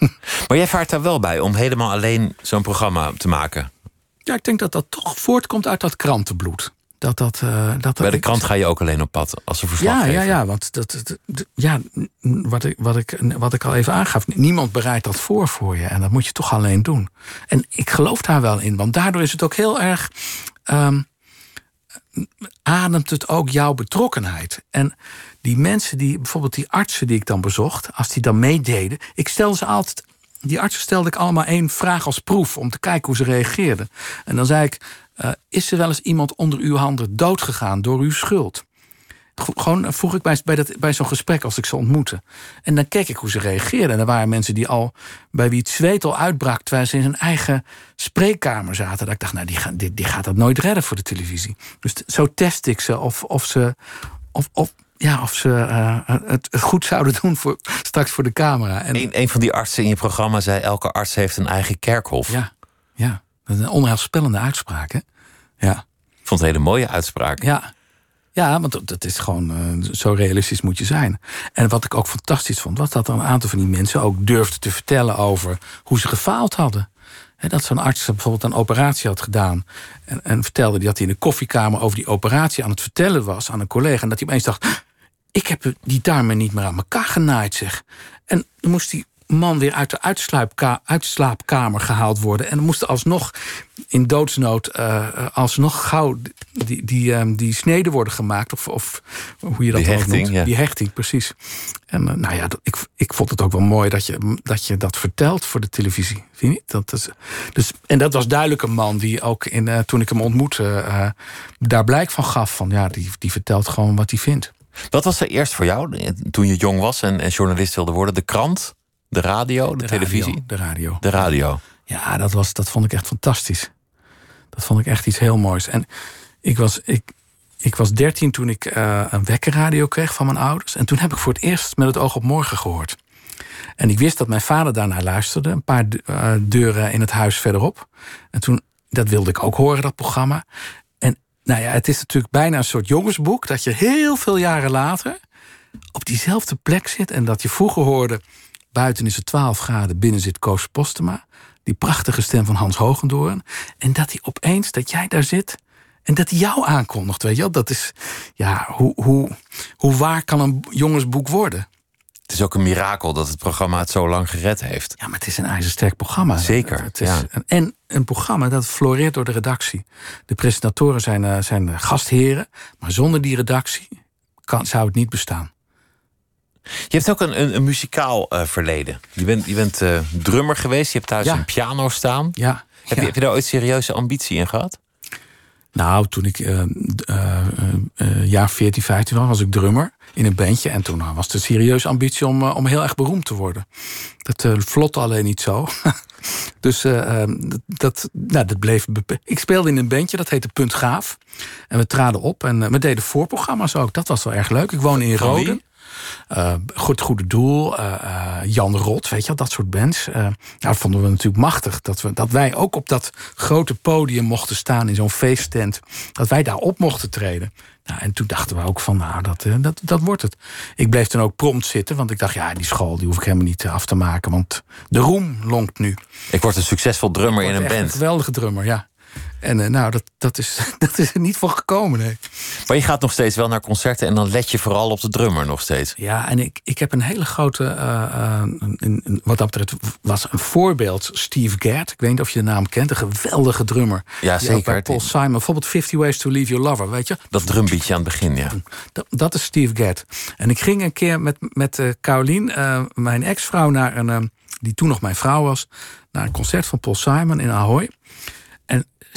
(laughs) Maar jij vaart daar wel bij om helemaal alleen zo'n programma te maken. Ja, ik denk dat dat toch voortkomt uit dat krantenbloed. Dat dat, eh, dat, Bij de krant ga je ook alleen op pad als een Ja, verslaggever. ja, ja, want dat, ja, wat, ik, wat, ik, wat ik al even aangaf, niemand bereidt dat voor voor je. En dat moet je toch alleen doen. En ik geloof daar wel in, want daardoor is het ook heel erg. ehm, ademt het ook jouw betrokkenheid. En die mensen die, bijvoorbeeld die artsen die ik dan bezocht, als die dan meededen, ik stelde ze altijd. Die artsen stelde ik allemaal één vraag als proef om te kijken hoe ze reageerden. En dan zei ik: eh, Is er wel eens iemand onder uw handen doodgegaan door uw schuld? Gewoon vroeg ik bij, bij, dat, bij zo'n gesprek als ik ze ontmoette. En dan keek ik hoe ze reageerden. En er waren mensen die al, bij wie het zweet al uitbrak... terwijl ze in hun eigen spreekkamer zaten. Dat ik dacht, nou, die, gaat- die, die gaat dat nooit redden voor de televisie. Dus zo test ik ze of, of ze... Of, of, ja, of ze eh, het, het goed zouden doen voor, straks voor de camera. En, Een, een van die artsen in je programma zei... elke arts heeft een eigen kerkhof. ja, ja, dat is een onheilspellende uitspraak, hè? Ja. Ik vond het een hele mooie uitspraak. Ja. Ja, want dat- is gewoon eh, zo realistisch moet je zijn. En wat ik ook fantastisch vond, was dat er een aantal van die mensen ook durfden te vertellen over hoe ze gefaald hadden. Hè, dat zo'n arts bijvoorbeeld een operatie had gedaan. En, en vertelde dat hij in de koffiekamer over die operatie aan het vertellen was aan een collega. En dat hij opeens dacht: ik heb die darmen niet meer aan elkaar genaaid, zeg. En dan moest die man weer uit de uitsluipka- uitslaapkamer gehaald worden. En dan moest alsnog in doodsnood eh, eh, alsnog gauw die, die, ehm, die sneden worden gemaakt. Of, of hoe je dat Die hechting, noemt. ja. Die hechting, precies. En eh, nou ja, dat- ik, ik vond het ook wel mooi dat je dat, je dat vertelt voor de televisie. Vind je? Dat is, dus, en dat was duidelijk een man die ook in, toen ik hem ontmoette... daar blijk van gaf. Van, ja, die, die vertelt gewoon wat hij vindt. Wat was er eerst voor jou toen je jong was en, en journalist wilde worden? De krant, de radio, de, televisie? Radio, de radio. De radio. Ja, dat, was, dat vond ik echt fantastisch. Dat vond ik echt iets heel moois. En ik was, ik, ik was dertien toen ik eh, een wekkerradio kreeg van mijn ouders. En toen heb ik voor het eerst met het oog op morgen gehoord. En ik wist dat mijn vader daarnaar luisterde. Een paar eh, deuren in het huis verderop. En toen, dat wilde ik ook horen, dat programma. En nou ja, het is natuurlijk bijna een soort jongensboek. Dat je heel veel jaren later op diezelfde plek zit. En dat je vroeger hoorde... buiten is het 12 graden, binnen zit Koos Postema. Die prachtige stem van Hans Hogendoorn. En dat hij opeens, dat jij daar zit... en dat hij jou aankondigt, weet je wel. Dat is, ja, hoe, hoe, hoe waar kan een jongensboek worden? Het is ook een mirakel dat het programma het zo lang gered heeft. Ja, maar het is een ijzersterk programma. Zeker, Het ja. een- en een programma dat floreert door de redactie. De presentatoren zijn, eh, zijn gastheren. Maar zonder die redactie kan, zou het niet bestaan. Je hebt ook een, een, een muzikaal eh, verleden. Je bent, je bent eh, drummer geweest, je hebt thuis Ja. een piano staan. Ja. Heb, ja. je, heb je daar ooit serieuze ambitie in gehad? Nou, toen ik eh, jaar 14, 15 was, was ik drummer in een bandje. En toen was de serieuze ambitie om, om heel erg beroemd te worden. Dat vlotte alleen niet zo. (laughs) dus eh, eh, dat, nou, dat bleef Ik speelde in een bandje, dat heette Punt Gaaf. En we traden op en we deden voorprogramma's ook. Dat was wel erg leuk. Ik woonde in? Rode. Uh, goed Goede Doel, uh, Jan Rot, weet je wel, dat soort bands. nou, dat vonden we natuurlijk machtig. Dat, we, dat wij ook op dat grote podium mochten staan in zo'n feesttent. Dat wij daar op mochten treden. Nou, en toen dachten we ook van, nou, dat, dat, dat wordt het. Ik bleef toen ook prompt zitten, want ik dacht, ja, die school die hoef ik helemaal niet af te maken. Want de roem lonkt nu. Ik word een succesvol drummer in een band. Een geweldige drummer, ja. En uh, nou, dat, dat, is, (laughs) dat is er niet voor gekomen. Nee. Maar je gaat nog steeds wel naar concerten en dan let je vooral op de drummer nog steeds. Ja, en ik, ik heb een hele grote. Uh, uh, wat dat betreft was een voorbeeld. Steve Gadd. Ik weet niet of je de naam kent. Een geweldige drummer. Ja, zeker. Bij Paul Simon. Bijvoorbeeld 50 Ways to Leave Your Lover. Weet je? Dat drumbeatje aan het begin, ja. Dat, dat is Steve Gadd. En ik ging een keer met, met Caroline, mijn ex-vrouw, naar een. die toen nog mijn vrouw was. Naar een concert van Paul Simon in Ahoy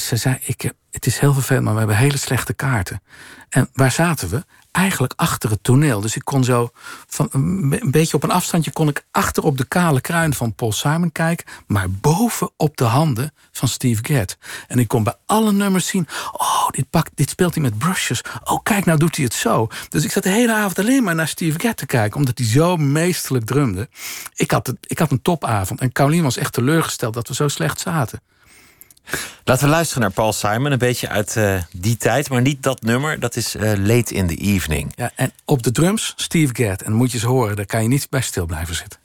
ze zei, ik, het is heel vervelend, maar we hebben hele slechte kaarten. En waar zaten we? Eigenlijk achter het toneel. Dus ik kon zo van een beetje op een afstandje kon ik achter op de kale kruin van Paul Simon kijken, maar boven op de handen van Steve Gadd. En ik kon bij alle nummers zien, oh, dit, pakt, dit speelt hij met brushes. Oh, kijk, nou doet hij het zo. Dus ik zat de hele avond alleen maar naar Steve Gadd te kijken, omdat hij zo meesterlijk drumde. Ik had, het, ik had een topavond en Caroline was echt teleurgesteld dat we zo slecht zaten. Laten we luisteren naar Paul Simon, een beetje uit uh, die tijd, maar niet dat nummer. Dat is uh, Late in the Evening. Ja, en op de drums Steve Gadd. En moet je eens horen, daar kan je niet bij stil blijven zitten.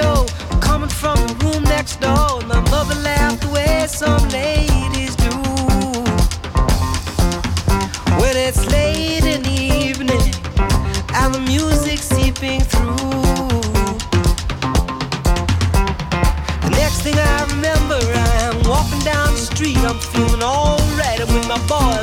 Radio coming from the room next door. My mother laughed the way some ladies do. When it's late in the evening and the music's seeping through. The next thing I remember, I'm walking down the street. I'm feeling alright. I'm with my boys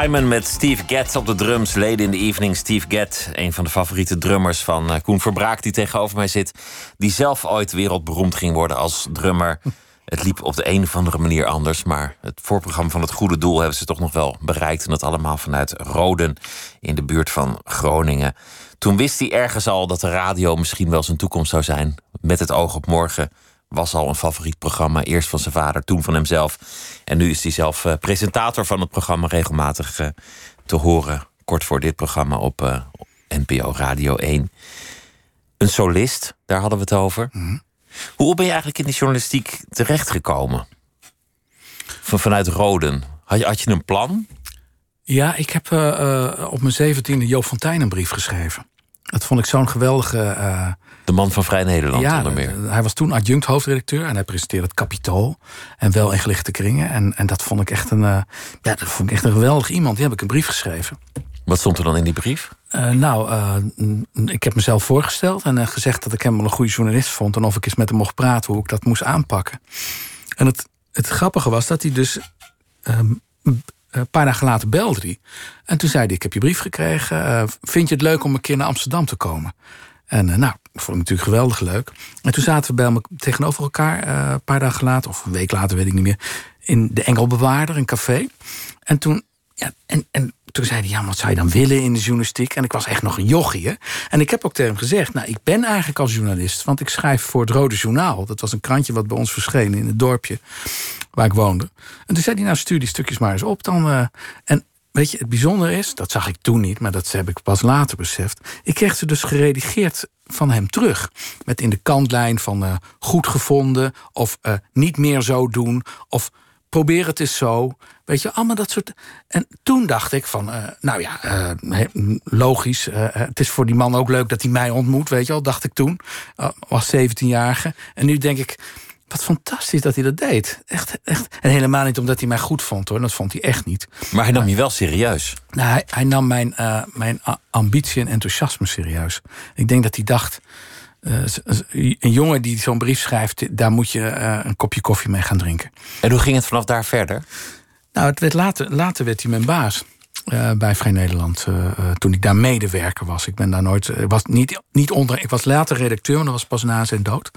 Simon met Steve Getz op de drums. Leden in the Evening. Steve Getz, een van de favoriete drummers van uh, Koen Verbraak... die tegenover mij zit. Die zelf ooit wereldberoemd ging worden als drummer. (laughs) Het liep op de een of andere manier anders. Maar het voorprogramma van het Goede Doel hebben ze toch nog wel bereikt. En dat allemaal vanuit Roden in de buurt van Groningen. Toen wist hij ergens al dat de radio misschien wel zijn toekomst zou zijn. Met het oog op morgen was al een favoriet programma. Eerst van zijn vader, toen van hemzelf. En nu is hij zelf uh, presentator van het programma regelmatig uh, te horen. Kort voor dit programma op uh, NPO Radio 1. Een solist, daar hadden we het over. Mm. Hoe ben je eigenlijk in de journalistiek terechtgekomen? Van, vanuit Roden. Had je, had je een plan? Ja, ik heb op mijn zeventiende Joop Fontijn een brief geschreven. Dat vond ik zo'n geweldige de man van Vrij Nederland ja, onder meer. Hij was toen adjunct hoofdredacteur en hij presenteerde het Capitool. En wel in gelichte kringen. En, en dat vond ik echt een, uh, ja, dat vond ik echt een geweldig iemand. Die heb ik een brief geschreven. Wat stond er dan in die brief? Uh, nou, uh, ik heb mezelf voorgesteld en gezegd dat ik hem wel een goede journalist vond. En of ik eens met hem mocht praten hoe ik dat moest aanpakken. En het, het grappige was dat hij dus. Een paar dagen later belde hij. En toen zei hij: Ik heb je brief gekregen. vind je het leuk om een keer naar Amsterdam te komen? En uh, nou, dat vond ik natuurlijk geweldig leuk. En toen zaten we bij me tegenover elkaar, uh, een paar dagen later, of een week later, weet ik niet meer, in de Engelbewaarder, een café. En toen, ja, en, en toen zei hij, ja, wat zou je dan willen in de journalistiek? En ik was echt nog een jochie, hè? En ik heb ook tegen hem gezegd, nou, ik ben eigenlijk als journalist, want ik schrijf voor het Rode Journaal. Dat was een krantje wat bij ons verscheen in het dorpje waar ik woonde. En toen zei hij, nou, stuur die stukjes maar eens op dan. Uh, en Weet je, het bijzondere is, dat zag ik toen niet, maar dat heb ik pas later beseft. Ik kreeg ze dus geredigeerd van hem terug. Met in de kantlijn van uh, goed gevonden, of uh, niet meer zo doen, of probeer het eens zo. Weet je, allemaal dat soort. En toen dacht ik van, uh, nou ja, logisch. het is voor die man ook leuk dat hij mij ontmoet, weet je wel, dacht ik toen. was 17-jarige. En nu denk ik, wat fantastisch dat hij dat deed. Echt, echt. En helemaal niet omdat hij mij goed vond hoor. Dat vond hij echt niet. Maar hij nam je wel serieus. Nou, hij, hij nam mijn, uh, mijn ambitie en enthousiasme serieus. Ik denk dat hij dacht. Uh, een jongen die zo'n brief schrijft, daar moet je uh, een kopje koffie mee gaan drinken. En hoe ging het vanaf daar verder? Nou, het werd later, later werd hij mijn baas. Uh, bij Vrij Nederland. Uh, uh, toen ik daar medewerker was. Ik ben daar nooit. was niet, niet onder. Ik was later redacteur, maar dat was pas na zijn dood.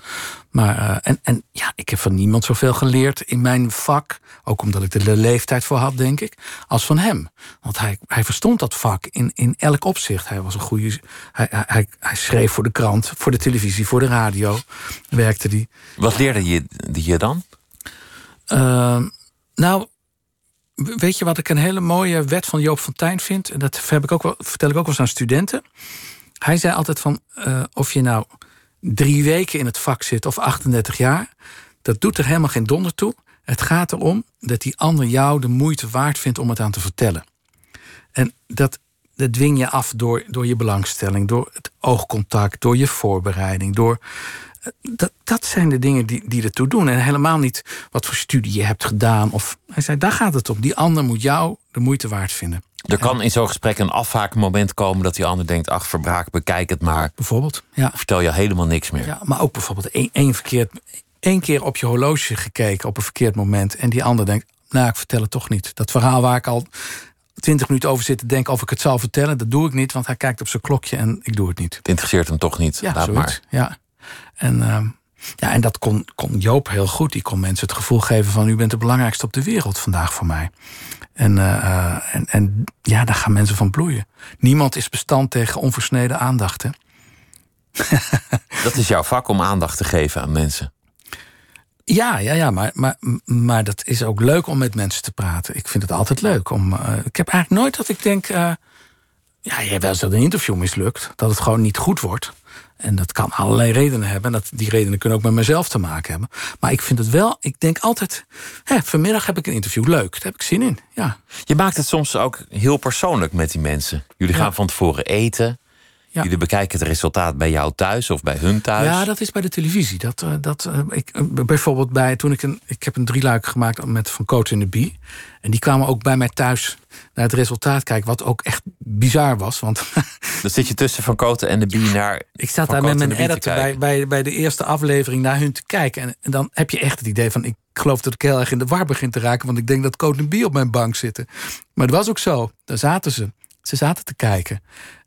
Maar, en, en ja, ik heb van niemand zoveel geleerd in mijn vak. Ook omdat ik er de leeftijd voor had, denk ik. Als van hem. Want hij, hij verstond dat vak in, in elk opzicht. Hij was een goede. Hij, hij, hij schreef voor de krant, voor de televisie, voor de radio. Werkte die. Wat leerde je, je dan? nou Weet je wat ik een hele mooie wet van Joop Fontijn vind? En dat heb ik ook wel, vertel ik ook wel eens aan studenten. Hij zei altijd van, uh, of je nou drie weken in het vak zit of 38 jaar... dat doet er helemaal geen donder toe. Het gaat erom dat die ander jou de moeite waard vindt om het aan te vertellen. En dat, dat dwing je af door, door je belangstelling, door het oogcontact... door je voorbereiding, door dat, dat zijn de dingen die, die ertoe doen. En helemaal niet wat voor studie je hebt gedaan. Of, hij zei, daar gaat het om. Die ander moet jou de moeite waard vinden. Er kan in zo'n gesprek een afhaakmoment komen dat die ander denkt: ach, verbraak, bekijk het maar. Bijvoorbeeld. Ja. Vertel je helemaal niks meer. Ja, maar ook bijvoorbeeld één, één, verkeerd, één keer op je horloge gekeken op een verkeerd moment. En die ander denkt: nou, ik vertel het toch niet. Dat verhaal waar ik al twintig minuten over zit te denken of ik het zal vertellen, dat doe ik niet, want hij kijkt op zijn klokje en ik doe het niet. Het interesseert hem toch niet. Ja, Laat maar. Ja. En, uh, ja, en dat kon, kon Joop heel goed. Die kon mensen het gevoel geven van... u bent de belangrijkste op de wereld vandaag voor mij. En, uh, en, en ja, daar gaan mensen van bloeien. Niemand is bestand tegen onversneden aandacht. Hè? (laughs) dat is jouw vak om aandacht te geven aan mensen. Ja, ja, ja maar, maar, maar dat is ook leuk om met mensen te praten. Ik vind het altijd leuk. Om, uh, ik heb eigenlijk nooit dat ik denk... Uh, ja, je hebt wel eens dat een interview mislukt. Dat het gewoon niet goed wordt. En dat kan allerlei redenen hebben. En dat, die redenen kunnen ook met mezelf te maken hebben. Maar ik vind het wel, ik denk altijd... Hè, vanmiddag heb ik een interview, leuk, daar heb ik zin in. Ja. Je maakt het soms ook heel persoonlijk met die mensen. Jullie gaan van tevoren eten. Ja. Jullie bekijken het resultaat bij jou thuis of bij hun thuis. Ja, dat is bij de televisie. Dat, eh, dat, eh, ik, eh, bijvoorbeeld bij toen ik een. Ik heb een drieluik gemaakt met Van Coat en de Bie. En die kwamen ook bij mij thuis naar het resultaat kijken. Wat ook echt bizar was. Want (laughs) Dan zit je tussen Van Koten en de Bie naar. ik zat daar met Cote mijn editor bij, bij, bij de eerste aflevering naar hun te kijken. En, en dan heb je echt het idee van. Ik geloof dat ik heel erg in de war begin te raken. Want ik denk dat Coat en Bie op mijn bank zitten. Maar dat was ook zo. Daar zaten ze. Ze zaten te kijken.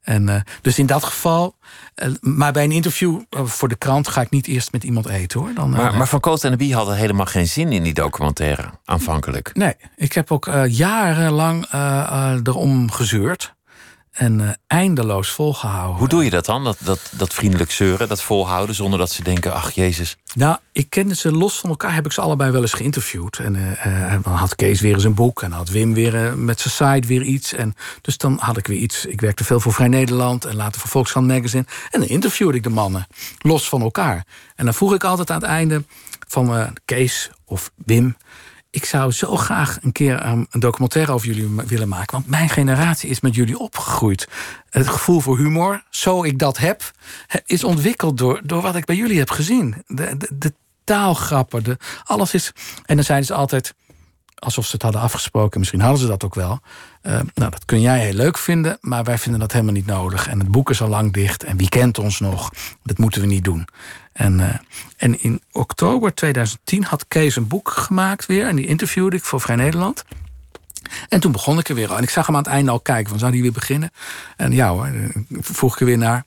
En, eh, dus in dat geval. eh, maar bij een interview eh, voor de krant ga ik niet eerst met iemand eten hoor. Dan, Maar, maar Van Koten en de Bie hadden helemaal geen zin in die documentaire aanvankelijk. Nee, ik heb ook jarenlang erom gezeurd. En eh, eindeloos volgehouden. Hoe doe je dat dan? Dat, dat, dat vriendelijk zeuren, dat volhouden, zonder dat ze denken: ach jezus. Nou, ik kende ze los van elkaar, heb ik ze allebei wel eens geïnterviewd. En eh, eh, dan had Kees weer eens een boek en had Wim weer met zijn site weer iets. En dus dan had ik weer iets. Ik werkte veel voor Vrij Nederland en later voor Volkskrant Magazine. En dan interviewde ik de mannen, los van elkaar. En dan vroeg ik altijd aan het einde van Kees of Wim... ik zou zo graag een keer um, een documentaire over jullie willen maken. Want mijn generatie is met jullie opgegroeid. Het gevoel voor humor, zo ik dat heb, he- is ontwikkeld door, door wat ik bij jullie heb gezien. De, de, de taalgrappen, de, alles is. En dan zeiden ze altijd, alsof ze het hadden afgesproken, misschien hadden ze dat ook wel. Eh, nou, dat kun jij heel leuk vinden, maar wij vinden dat helemaal niet nodig. En het boek is al lang dicht en wie kent ons nog? Dat moeten we niet doen. En, eh, en in oktober 2010 had Kees een boek gemaakt weer en die interviewde ik voor Vrij Nederland. En toen begon ik er weer aan. En ik zag hem aan het einde al kijken, van zou die weer beginnen? En ja hoor, eh, vroeg ik er weer naar.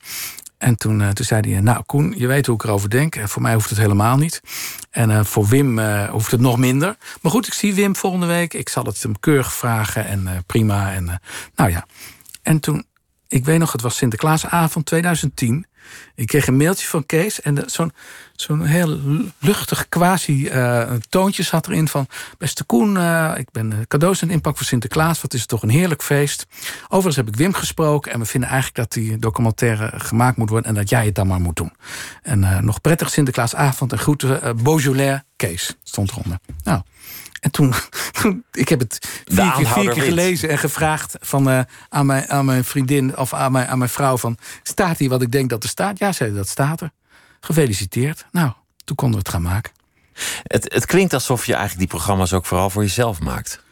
En toen, eh, toen zei hij, nou Koen, je weet hoe ik erover denk. En voor mij hoeft het helemaal niet. En eh, voor Wim eh, hoeft het nog minder. Maar goed, ik zie Wim volgende week. Ik zal het hem keurig vragen en eh, prima. En, eh, nou ja, en toen, ik weet nog, het was Sinterklaasavond 2010. Ik kreeg een mailtje van Kees en zo'n zo'n heel lu- luchtig quasi eh, toontje zat erin van... Beste Koen, eh, ik ben eh, cadeaus het inpakken voor Sinterklaas. Wat is het toch een heerlijk feest. Overigens heb ik Wim gesproken en we vinden eigenlijk dat die documentaire gemaakt moet worden... en dat jij het dan maar moet doen. En nog prettig Sinterklaasavond en groeten Beaujolais Kees stond eronder. Nou, en toen, ik heb het vier keer, vier keer gelezen en gevraagd van, eh, aan, mijn, aan mijn vriendin of aan mijn, aan mijn vrouw: van, staat hier wat ik denk dat er staat? Ja, zei ze, dat staat er. Gefeliciteerd. Nou, toen konden we het gaan maken. Het, het klinkt alsof je eigenlijk die programma's ook vooral voor jezelf maakt.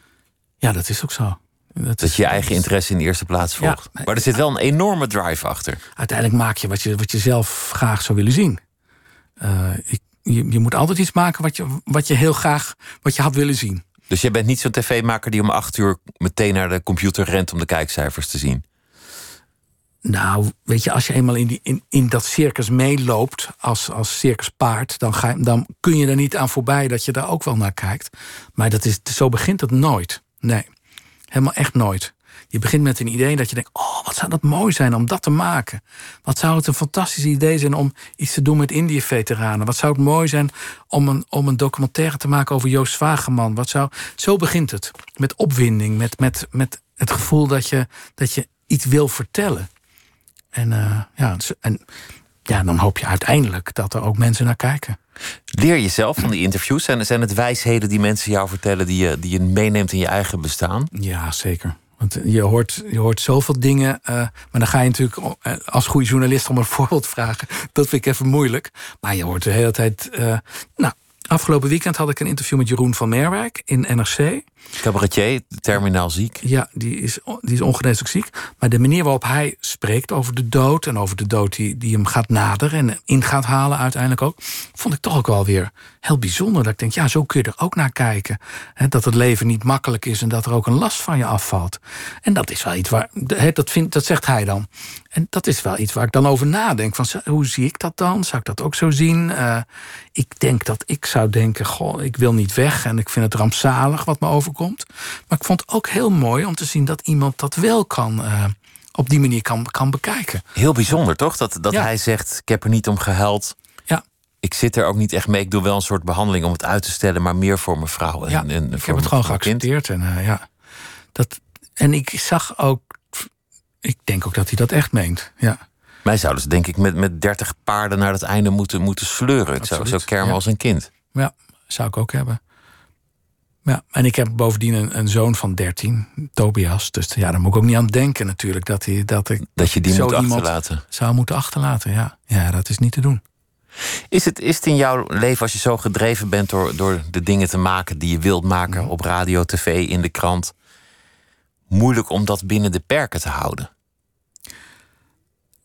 Ja, dat is ook zo. Dat, je je eigen interesse in de eerste plaats volgt. Maar er zit wel een enorme drive achter. Uiteindelijk maak je wat, je wat je zelf graag zou willen zien. Eh, ik, je, je moet altijd iets maken wat je, wat je heel graag wat je had willen zien. Dus jij bent niet zo'n tv-maker die om acht uur meteen naar de computer rent om de kijkcijfers te zien. Nou, weet je, als je eenmaal in, die, in, in dat circus meeloopt als, als circuspaard, dan, ga, je- dan kun je er niet aan voorbij dat je daar ook wel naar kijkt. Maar dat is, zo begint het nooit. Nee, helemaal echt nooit. Je begint met een idee dat je denkt: oh, wat zou dat mooi zijn om dat te maken? Wat zou het een fantastisch idee zijn om iets te doen met Indië-veteranen? Wat zou het mooi zijn om een, om een documentaire te maken over Joost Wageman? Wat zou, zo begint het. Met opwinding, met, met, met het gevoel dat je, dat je iets wil vertellen. En, eh, ja, en ja, dan hoop je uiteindelijk dat er ook mensen naar kijken. Leer je zelf van die interviews? Zijn, zijn het wijsheden die mensen jou vertellen die je, die je meeneemt in je eigen bestaan? Ja, zeker. Want je hoort, je hoort zoveel dingen. eh, maar dan ga je natuurlijk eh, als goede journalist om een (laughs) voorbeeld vragen. Dat vind ik even moeilijk. Maar je hoort de hele tijd. eh, nou, afgelopen weekend had ik een interview met Jeroen van Merwijk in NRC. Cabaretier, terminaal ziek. Ja, die is, die is ongeneeslijk ziek. Maar de manier waarop hij spreekt over de dood... en over de dood die, die hem gaat naderen en in gaat halen uiteindelijk ook... vond ik toch ook wel weer heel bijzonder. Dat ik denk, ja, zo kun je er ook naar kijken. Dat het leven niet makkelijk is en dat er ook een last van je afvalt. En dat is wel iets waar... hè, dat, vindt, dat zegt hij dan. En dat is wel iets waar ik dan over nadenk. Van, hoe zie ik dat dan? Zou ik dat ook zo zien? Eh, ik denk dat ik zou denken... Goh, ik wil niet weg en ik vind het rampzalig wat me overkomt. Maar ik vond het ook heel mooi om te zien dat iemand dat wel kan... eh, op die manier kan, kan bekijken. Heel bijzonder, toch? Dat, dat Ja. hij zegt, ik heb er niet om gehuild. Ja, Ik zit er ook niet echt mee. Ik doe wel een soort behandeling om het uit te stellen... maar meer voor mijn vrouw en, ja en ik voor heb het gewoon kind. geaccepteerd. En, eh, ja, dat, en ik zag ook... Ik denk ook dat hij dat echt meent. Ja, Mij zouden ze denk ik met, met 30 paarden naar het einde moeten, moeten sleuren. Ik zou zo kermen ja. als een kind. ja zou ik ook hebben. Ja, en ik heb bovendien een, een zoon van 13, Tobias. Dus ja, daar moet ik ook niet aan denken natuurlijk. Dat, hij, dat, ik, Dat je die zo moet achterlaten. zou moeten achterlaten. Ja. ja, dat is niet te doen. Is het, is het in jouw leven, als je zo gedreven bent door, door de dingen te maken die je wilt maken op radio, tv, in de krant, moeilijk om dat binnen de perken te houden?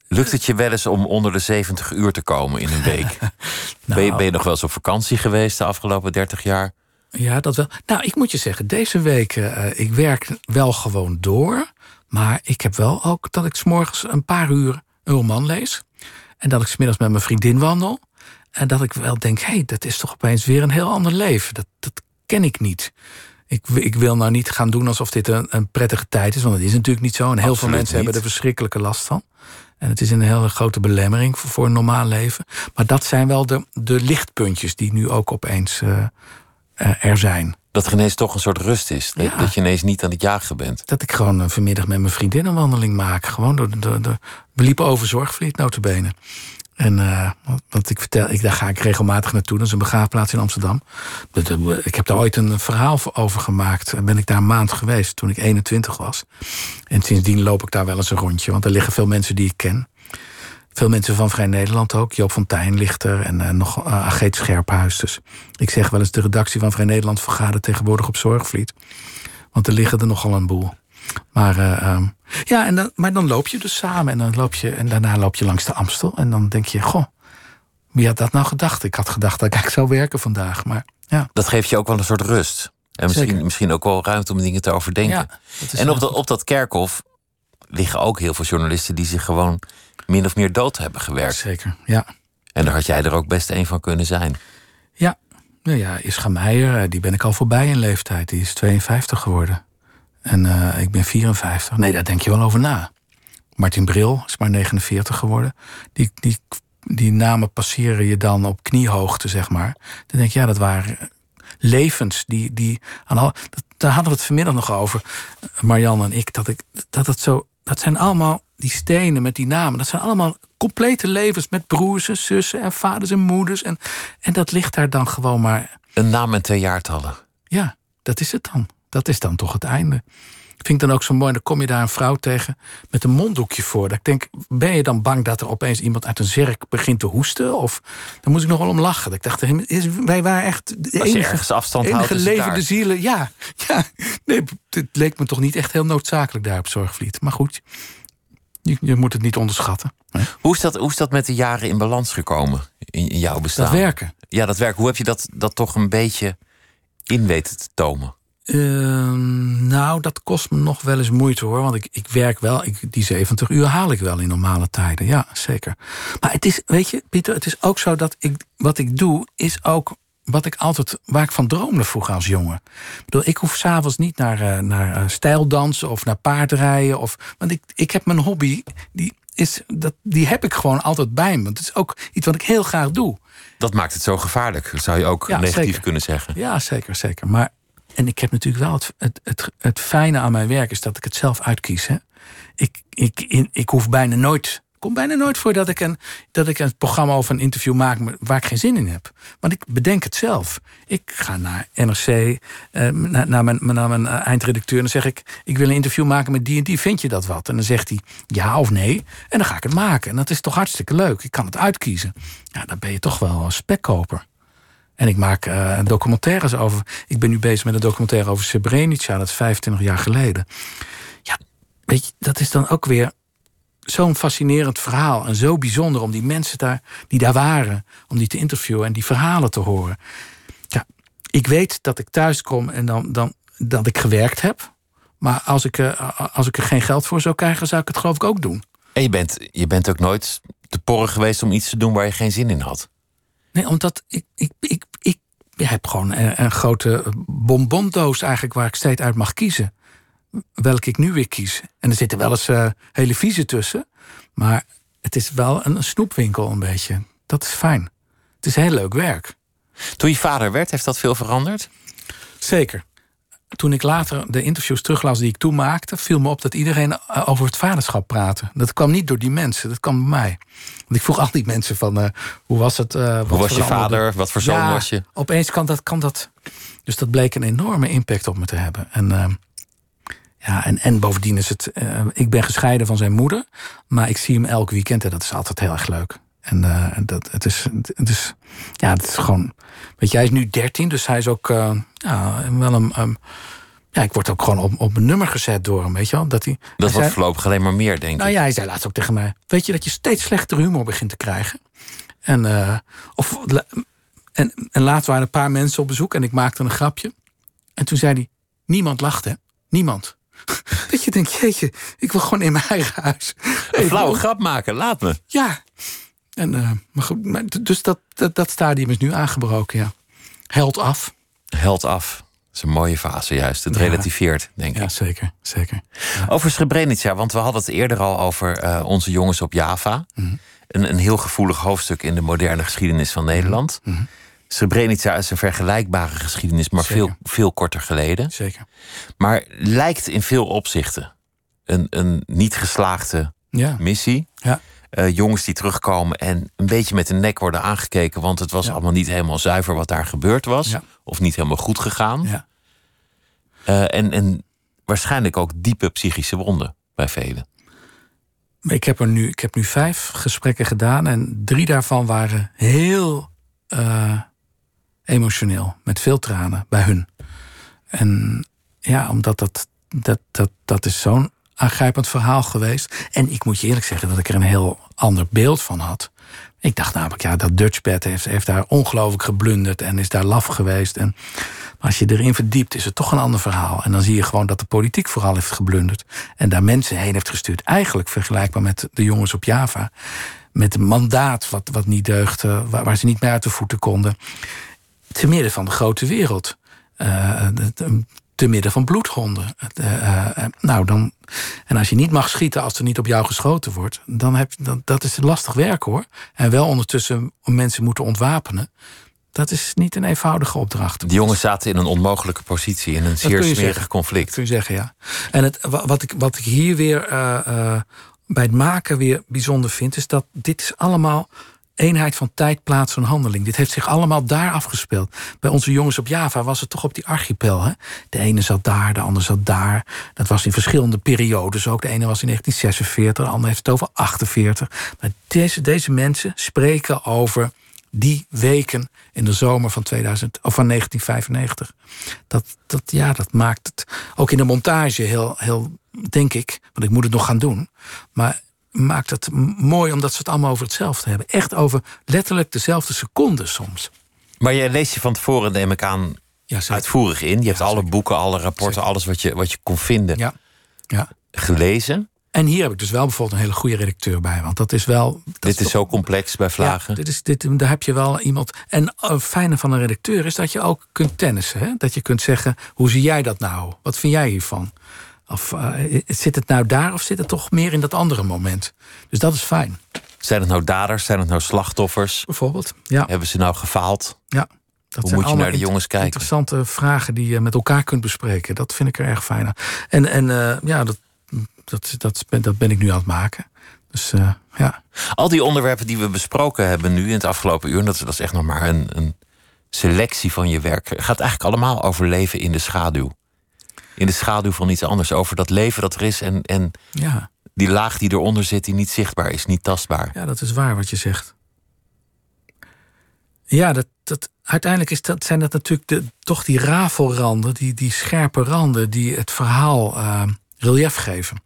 Lukt het je wel eens om onder de 70 uur te komen in een week? (laughs) ben, je, ben je nog wel eens op vakantie geweest de afgelopen 30 jaar? Ja, dat wel. Nou, ik moet je zeggen, deze week, eh, ik werk wel gewoon door. Maar ik heb wel ook dat ik 's morgens een paar uur een roman lees. En dat ik 's middags met mijn vriendin wandel. En dat ik wel denk, hé, hey, dat is toch opeens weer een heel ander leven. Dat, dat ken ik niet. Ik, ik wil nou niet gaan doen alsof dit een, een prettige tijd is. Want dat is natuurlijk niet zo. En heel veel mensen hebben er verschrikkelijke last van. En het is een hele grote belemmering voor, voor een normaal leven. Maar dat zijn wel de, de lichtpuntjes die nu ook opeens eh, eh, er zijn. Dat er ineens toch een soort rust is. Dat, Ja. dat je ineens niet aan het jagen bent. Dat ik gewoon eh, vanmiddag met mijn vriendin een wandeling maak. Gewoon door de, door de- we liepen over Zorgvliet, notabene. En eh, wat, wat ik vertel, ik, daar ga ik regelmatig naartoe. Dat is een begraafplaats in Amsterdam. Eh, Ik heb daar ooit een verhaal over gemaakt. En ben ik daar een maand geweest toen ik 21 was. En sindsdien loop ik daar wel eens een rondje. Want er liggen veel mensen die ik ken. Veel mensen van Vrij Nederland ook. Joop Fontijn ligt er en eh, nog uh, Ageet Scherphuis. Dus ik zeg wel eens, de redactie van Vrij Nederland vergadert tegenwoordig op Zorgvliet. Want er liggen er nogal een boel. Maar, eh, ehm, ja, en dan, maar dan loop je dus samen en, dan loop je, en daarna loop je langs de Amstel. En dan denk je, goh, wie had dat nou gedacht? Ik had gedacht dat ik eigenlijk zou werken vandaag. Maar ja, Dat geeft je ook wel een soort rust. En misschien, Zeker. misschien ook wel ruimte om dingen te overdenken. ja En op op dat kerkhof liggen ook heel veel journalisten die zich gewoon min of meer dood hebben gewerkt. Zeker, ja. En daar had jij er ook best een van kunnen zijn. Ja, nou ja, Ischa Meijer, eh, die ben ik al voorbij in leeftijd. Die is 52 geworden. En eh, ik ben 54. Nee, daar denk je wel over na. Martin Bril is maar 49 geworden. Die, die, die namen passeren je dan op kniehoogte, zeg maar. Dan denk je, ja, dat waren levens die... die aan daar hadden we het vanmiddag nog over, Marianne en ik. Dat, ik, dat het zo... Dat zijn allemaal die stenen met die namen. Dat zijn allemaal complete levens met broers en zussen en vaders en moeders. En, en dat ligt daar dan gewoon maar Een naam en twee jaartallen. ja, dat is het dan. Dat is dan toch het einde. Vind ik dan ook zo mooi. Dan kom je daar een vrouw tegen met een monddoekje voor. Dat ik denk, ben je dan bang dat er opeens iemand uit een zerk begint te hoesten? Of dan moet ik nog wel om lachen. Ik dacht, wij waren echt de Als je enige, ergens afstand enige houdt, levende zielen. Ja, ja. Nee, het leek me toch niet echt heel noodzakelijk daar op Zorgvliet. Maar goed, je, je moet het niet onderschatten. hè. Hoe is, dat, hoe is dat met de jaren in balans gekomen in, in jouw bestaan? Dat werken. Ja, dat werk. Hoe heb je dat, dat toch een beetje in weten te tomen? Ehm, nou, dat kost me nog wel eens moeite hoor. Want ik, ik werk wel, ik, die 70 uur haal ik wel in normale tijden. Ja, zeker. Maar het is, weet je, Pieter, het is ook zo dat ik, wat ik doe, is ook wat ik altijd, waar ik van droomde vroeger als jongen. Ik bedoel, ik hoef s'avonds niet naar, eh, naar eh, stijldansen of naar paardrijden. Of, want ik, ik heb mijn hobby, die, is, dat, die heb ik gewoon altijd bij me. Want het is ook iets wat ik heel graag doe. Dat maakt het zo gevaarlijk, zou je ook Ja, negatief zeker. kunnen zeggen. Ja, zeker, zeker. Maar, en ik heb natuurlijk wel het, het, het, het fijne aan mijn werk is dat ik het zelf uitkies. Hè. Ik, ik, in, ik hoef bijna nooit. Komt bijna nooit voor dat ik, een, dat ik een programma of een interview maak waar ik geen zin in heb. Want ik bedenk het zelf. Ik ga naar NRC, eh, naar, mijn, naar mijn eh, eindredacteur en dan zeg ik: Ik wil een interview maken met die en die. Vind je dat wat? En dan zegt hij ja of nee. En dan ga ik het maken. En dat is toch hartstikke leuk. Ik kan het uitkiezen. Ja, dan ben je toch wel spekkoper. En ik maak eh, documentaires over. Ik ben nu bezig met een documentaire over Srebrenica, dat is 25 jaar geleden. Ja, weet je, dat is dan ook weer zo'n fascinerend verhaal. En zo bijzonder om die mensen daar, die daar waren, om die te interviewen en die verhalen te horen. Ja, ik weet dat ik thuis kom en dan, dan dat ik gewerkt heb. Maar als ik, eh, als ik er geen geld voor zou krijgen, zou ik het geloof ik ook doen. En je bent, je bent ook nooit te porren geweest om iets te doen waar je geen zin in had. Nee, omdat ik, ik, ik, ik heb gewoon een, een grote bonbondoos eigenlijk waar ik steeds uit mag kiezen. Welke ik nu weer kies. En er zitten wel eens eh, hele vieze tussen. Maar het is wel een, snoepwinkel een beetje. Dat is fijn. Het is heel leuk werk. Toen je vader werd, heeft dat veel veranderd? Zeker. toen ik later de interviews teruglas die ik toen maakte, viel me op dat iedereen eh, over het vaderschap praatte. Dat kwam niet door die mensen, dat kwam bij mij. Want ik vroeg al die mensen van uh, hoe was het? Uh, hoe was je vader? Wat voor zoon ja, was je? Opeens kan dat, kan dat. Dus dat bleek een enorme impact op me te hebben. En, uh, ja, en, en bovendien is het. ik ben gescheiden van zijn moeder, maar ik zie hem elk weekend en dat is altijd heel erg leuk. En uh, dat, het, is, het is. Ja, het is gewoon. Weet je, hij is nu 13, dus hij is ook. Uh, ja, wel een. Um, ja, ik word ook gewoon op, op een nummer gezet door hem, weet je wel. Dat, hij, dat wordt zei, voorlopig alleen maar meer, denk ik. Nou ja, hij zei laatst ook tegen mij... weet je dat je steeds slechter humor begint te krijgen? En, uh, of, en, en laatst waren een paar mensen op bezoek... en ik maakte een grapje. En toen zei hij, niemand lachte, Niemand. (laughs) dat je denkt, jeetje, ik wil gewoon in mijn eigen huis. Een flauwe grap maken, laat me. Ja, en, uh, maar goed, dus dat, dat, dat, stadium is nu aangebroken, ja. Held af. Held af. Dat is een mooie fase juist. Het ja. relativeert, denk ik. Ja, zeker. zeker. Ja. Over Srebrenica, want we hadden het eerder al over uh, onze jongens op Java. Mm -hmm. een, een heel gevoelig hoofdstuk in de moderne geschiedenis van Nederland. Mm -hmm. Srebrenica is een vergelijkbare geschiedenis, maar veel, veel korter geleden. Zeker. Maar lijkt in veel opzichten een, een niet geslaagde ja. missie. Ja. Uh, jongens die terugkomen en een beetje met de nek worden aangekeken, want het was Ja. allemaal niet helemaal zuiver wat daar gebeurd was, Ja. of niet helemaal goed gegaan. Ja. Uh, en, en waarschijnlijk ook diepe psychische wonden bij velen. Ik heb, er nu, ik heb nu vijf gesprekken gedaan en drie daarvan waren heel uh, emotioneel, met veel tranen bij hun. En ja, omdat dat, dat, dat, dat is zo'n aangrijpend verhaal geweest. En ik moet je eerlijk zeggen dat ik er een heel ander beeld van had. Ik dacht namelijk, ja, dat Dutchbed heeft, heeft daar ongelooflijk geblunderd en is daar laf geweest. En als je erin verdiept, is het toch een ander verhaal. En dan zie je gewoon dat de politiek vooral heeft geblunderd. En daar mensen heen heeft gestuurd. Eigenlijk vergelijkbaar met de jongens op Java. Met een mandaat wat, wat niet deugde, waar, waar ze niet meer uit de voeten konden. Te midden van de grote wereld. Uh, te midden van bloedhonden. Uh, uh, nou, dan, en als je niet mag schieten als er niet op jou geschoten wordt, dan heb dan, dat is lastig werk hoor. En wel ondertussen mensen moeten ontwapenen. Dat is niet een eenvoudige opdracht. Die jongens zaten in een onmogelijke positie, in een zeer smerig zeggen. conflict. Dat kun je zeggen, ja. En het, wat, ik, wat ik hier weer uh, bij het maken weer bijzonder vind, is dat dit is allemaal eenheid van tijd, plaats en handeling. Dit heeft zich allemaal daar afgespeeld. Bij onze jongens op Java was het toch op die archipel. Hè? De ene zat daar, de ander zat daar. Dat was in verschillende periodes ook. De ene was in 1946, de ander heeft het over 48. Maar deze, deze mensen spreken over die weken in de zomer van, 2000, of van 1995. Dat, dat, ja, dat maakt het ook in de montage heel, heel, denk ik, want ik moet het nog gaan doen. Maar maakt het mooi omdat ze het allemaal over hetzelfde hebben. Echt over letterlijk dezelfde seconden soms. Maar jij leest je van tevoren, neem ik aan, ja, uitvoerig in. Je hebt Ja, alle boeken, alle rapporten, Zeker. alles wat je, wat je kon vinden Ja. ja. gelezen. En hier heb ik dus wel bijvoorbeeld een hele goede redacteur bij. Want dat is wel. Dat Dit is toch- zo complex bij Vlagen. Ja, dit is, dit, daar heb je wel iemand. En het fijne van een redacteur is dat je ook kunt tennissen. Hè? Dat je kunt zeggen: hoe zie jij dat nou? Wat vind jij hiervan? Of eh, zit het nou daar of zit het toch meer in dat andere moment? Dus dat is fijn. Zijn het nou daders? Zijn het nou slachtoffers? Bijvoorbeeld. Ja, Hebben ze nou gefaald? ja. Dat Hoe zijn moet je naar de jongens kijken? Interessante vragen die je met elkaar kunt bespreken. Dat vind ik er erg fijn aan. En, en eh, ja, dat, dat, dat, ben- dat ben ik nu aan het maken. Dus eh, ja. Al die onderwerpen die we besproken hebben nu in het afgelopen uur, dat is, dat is echt nog maar een, een selectie van je werk. Gaat eigenlijk allemaal over leven in de schaduw. In de schaduw van iets anders. Over dat leven dat er is en, en ja. die laag die eronder zit, die niet zichtbaar is, niet tastbaar. Ja, dat is waar wat je zegt. Ja, dat, dat, uiteindelijk is dat, zijn dat natuurlijk de, toch die rafelranden, die, die scherpe randen die het verhaal eh, relief geven.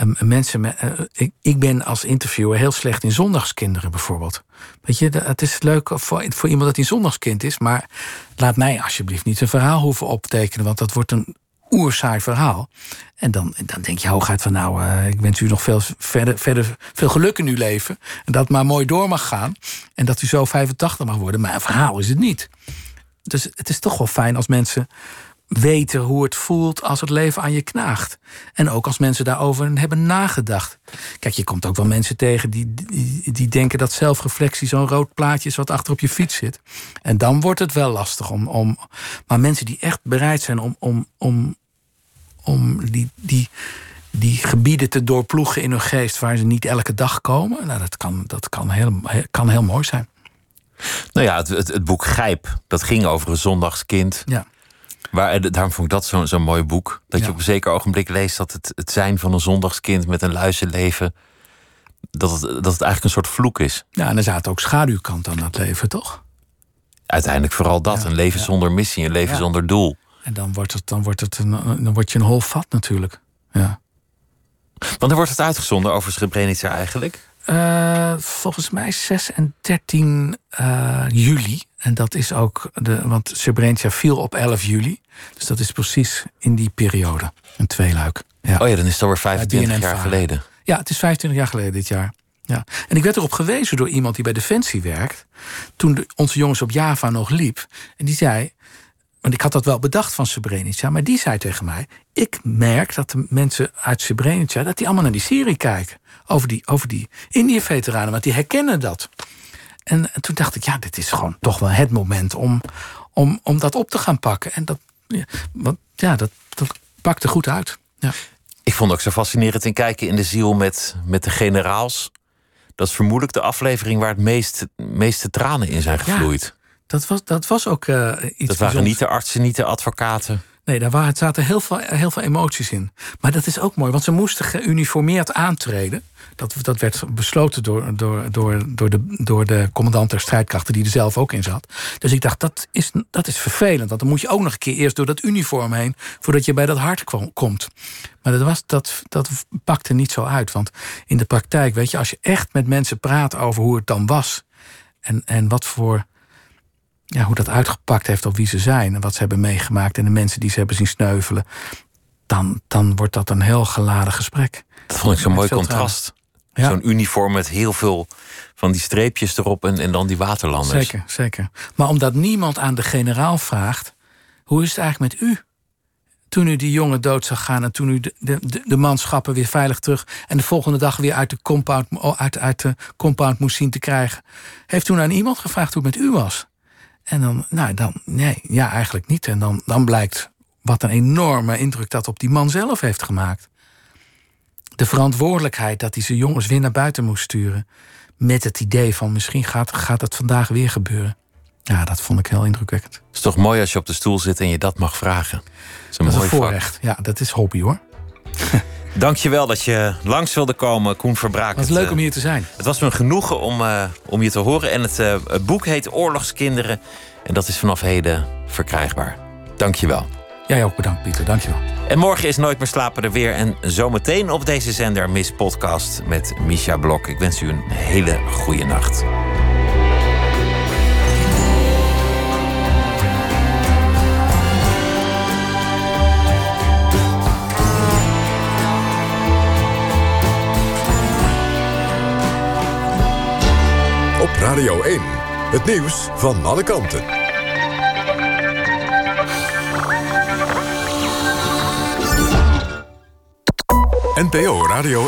Ehm, mensen, met- eh, ik, ik ben als interviewer heel slecht in zondagskinderen bijvoorbeeld. Weet je, het is leuk voor, voor iemand dat hij zondagskind is, maar laat mij alsjeblieft niet een verhaal hoeven optekenen, want dat wordt een oerzaai verhaal. En dan, dan denk je hooguit van nou, eh, ik wens u nog veel, verder, verder, veel geluk in uw leven. En dat maar mooi door mag gaan. En dat u zo 85 mag worden. Maar een verhaal is het niet. Dus het is toch wel fijn als mensen weten hoe het voelt als het leven aan je knaagt. En ook als mensen daarover hebben nagedacht. Kijk, je komt ook wel mensen tegen die, die, die denken dat zelfreflectie zo'n rood plaatje is wat achter op je fiets zit. En dan wordt het wel lastig om. om maar mensen die echt bereid zijn om, om, om, om die, die, die gebieden te doorploegen in hun geest waar ze niet elke dag komen, nou, dat, kan, dat kan, heel, kan heel mooi zijn. Nou ja, het, het, het boek Gijp, dat ging over een zondagskind. Ja. Waar, daarom vond ik dat zo'n zo'n mooi boek. Dat Ja. je op een zeker ogenblik leest dat het, het zijn van een zondagskind met een luizenleven. Dat het, dat het eigenlijk een soort vloek is. ja, en er zaten ook schaduwkanten aan dat leven, toch? Uiteindelijk vooral dat. Ja, een leven ja. zonder missie, een leven zonder doel. En dan wordt, het, dan, wordt het een, dan word je een hol vat natuurlijk. Ja. Wanneer wordt het uitgezonden over Srebrenica eigenlijk? Eh, volgens mij 6 en 13 eh, juli. En dat is ook, de, want Srebrenica viel op 11 juli. Dus dat is precies in die periode. Een tweeluik. Ja. Oh ja, dan is het alweer 25 BNN jaar geleden. Ja, het is 25 jaar geleden dit jaar. Ja. En ik werd erop gewezen door iemand die bij Defensie werkt. Toen de- onze jongens op Java nog liep. En die zei. Want ik had dat wel bedacht van Srebrenica. Maar die zei tegen mij. Ik merk dat de mensen uit Srebrenica. dat die allemaal naar die serie kijken. Over die, over die Indië-veteranen. Want die herkennen dat. En, en toen dacht ik. Ja, dit is gewoon toch wel het moment om, om, om dat op te gaan pakken. En dat. Ja, want ja, dat, dat pakte goed uit. Ja. Ik vond ook zo fascinerend in kijken in de ziel met, met de generaals. Dat is vermoedelijk de aflevering waar het meest, meeste tranen in zijn Ja, gevloeid. Dat was, dat was ook eh, iets dat waren bijzonders. niet de artsen, niet de advocaten. Nee, daar waren, zaten heel veel, heel veel emoties in. Maar dat is ook mooi, want ze moesten geuniformeerd aantreden. Dat, dat werd besloten door, door, door, door, de, door de commandant der strijdkrachten, die er zelf ook in zat. Dus ik dacht, dat is, dat is vervelend. Want dan moet je ook nog een keer eerst door dat uniform heen voordat je bij dat hart kwam, komt. Maar dat, was, dat, dat pakte niet zo uit. Want in de praktijk, weet je, als je echt met mensen praat over hoe het dan was. En, en wat voor ja, hoe dat uitgepakt heeft op wie ze zijn en wat ze hebben meegemaakt en de mensen die ze hebben zien sneuvelen, dan, dan wordt dat een heel geladen gesprek. Dat vond ik zo'n mooi contrast. Ja. Zo'n uniform met heel veel van die streepjes erop en, en dan die waterlanders. Zeker, zeker. Maar omdat niemand aan de generaal vraagt, hoe is het eigenlijk met u? Toen u die jongen dood zag gaan en toen u de, de, de, de manschappen weer veilig terug en de volgende dag weer uit de compound, oh, uit, uit de compound moest zien te krijgen, heeft toen aan iemand gevraagd hoe het met u was? En dan, nou, dan, nee, ja, eigenlijk niet. En dan, dan blijkt wat een enorme indruk dat op die man zelf heeft gemaakt. De verantwoordelijkheid dat hij zijn jongens weer naar buiten moest sturen. Met het idee van misschien gaat, gaat het vandaag weer gebeuren. Ja, dat vond ik heel indrukwekkend. Het is toch mooi als je op de stoel zit en je dat mag vragen. Dat is een Dat is mooi vak. voorrecht. Ja, dat is hobby hoor. (laughs) Dankjewel dat je langs wilde komen, Koen Verbraak. Het is leuk eh, om hier te zijn. Het was me een genoegen om, eh, om je te horen. En het, eh, het boek heet Oorlogskinderen. En dat is vanaf heden verkrijgbaar. Dankjewel. Jij ook bedankt, Pieter. Dankjewel. En morgen is Nooit meer slapen er weer. En zometeen op deze zender Miss Podcast met Misha Blok. Ik wens u een hele goede nacht. Op Radio 1. Het nieuws van alle kanten. NPO Radio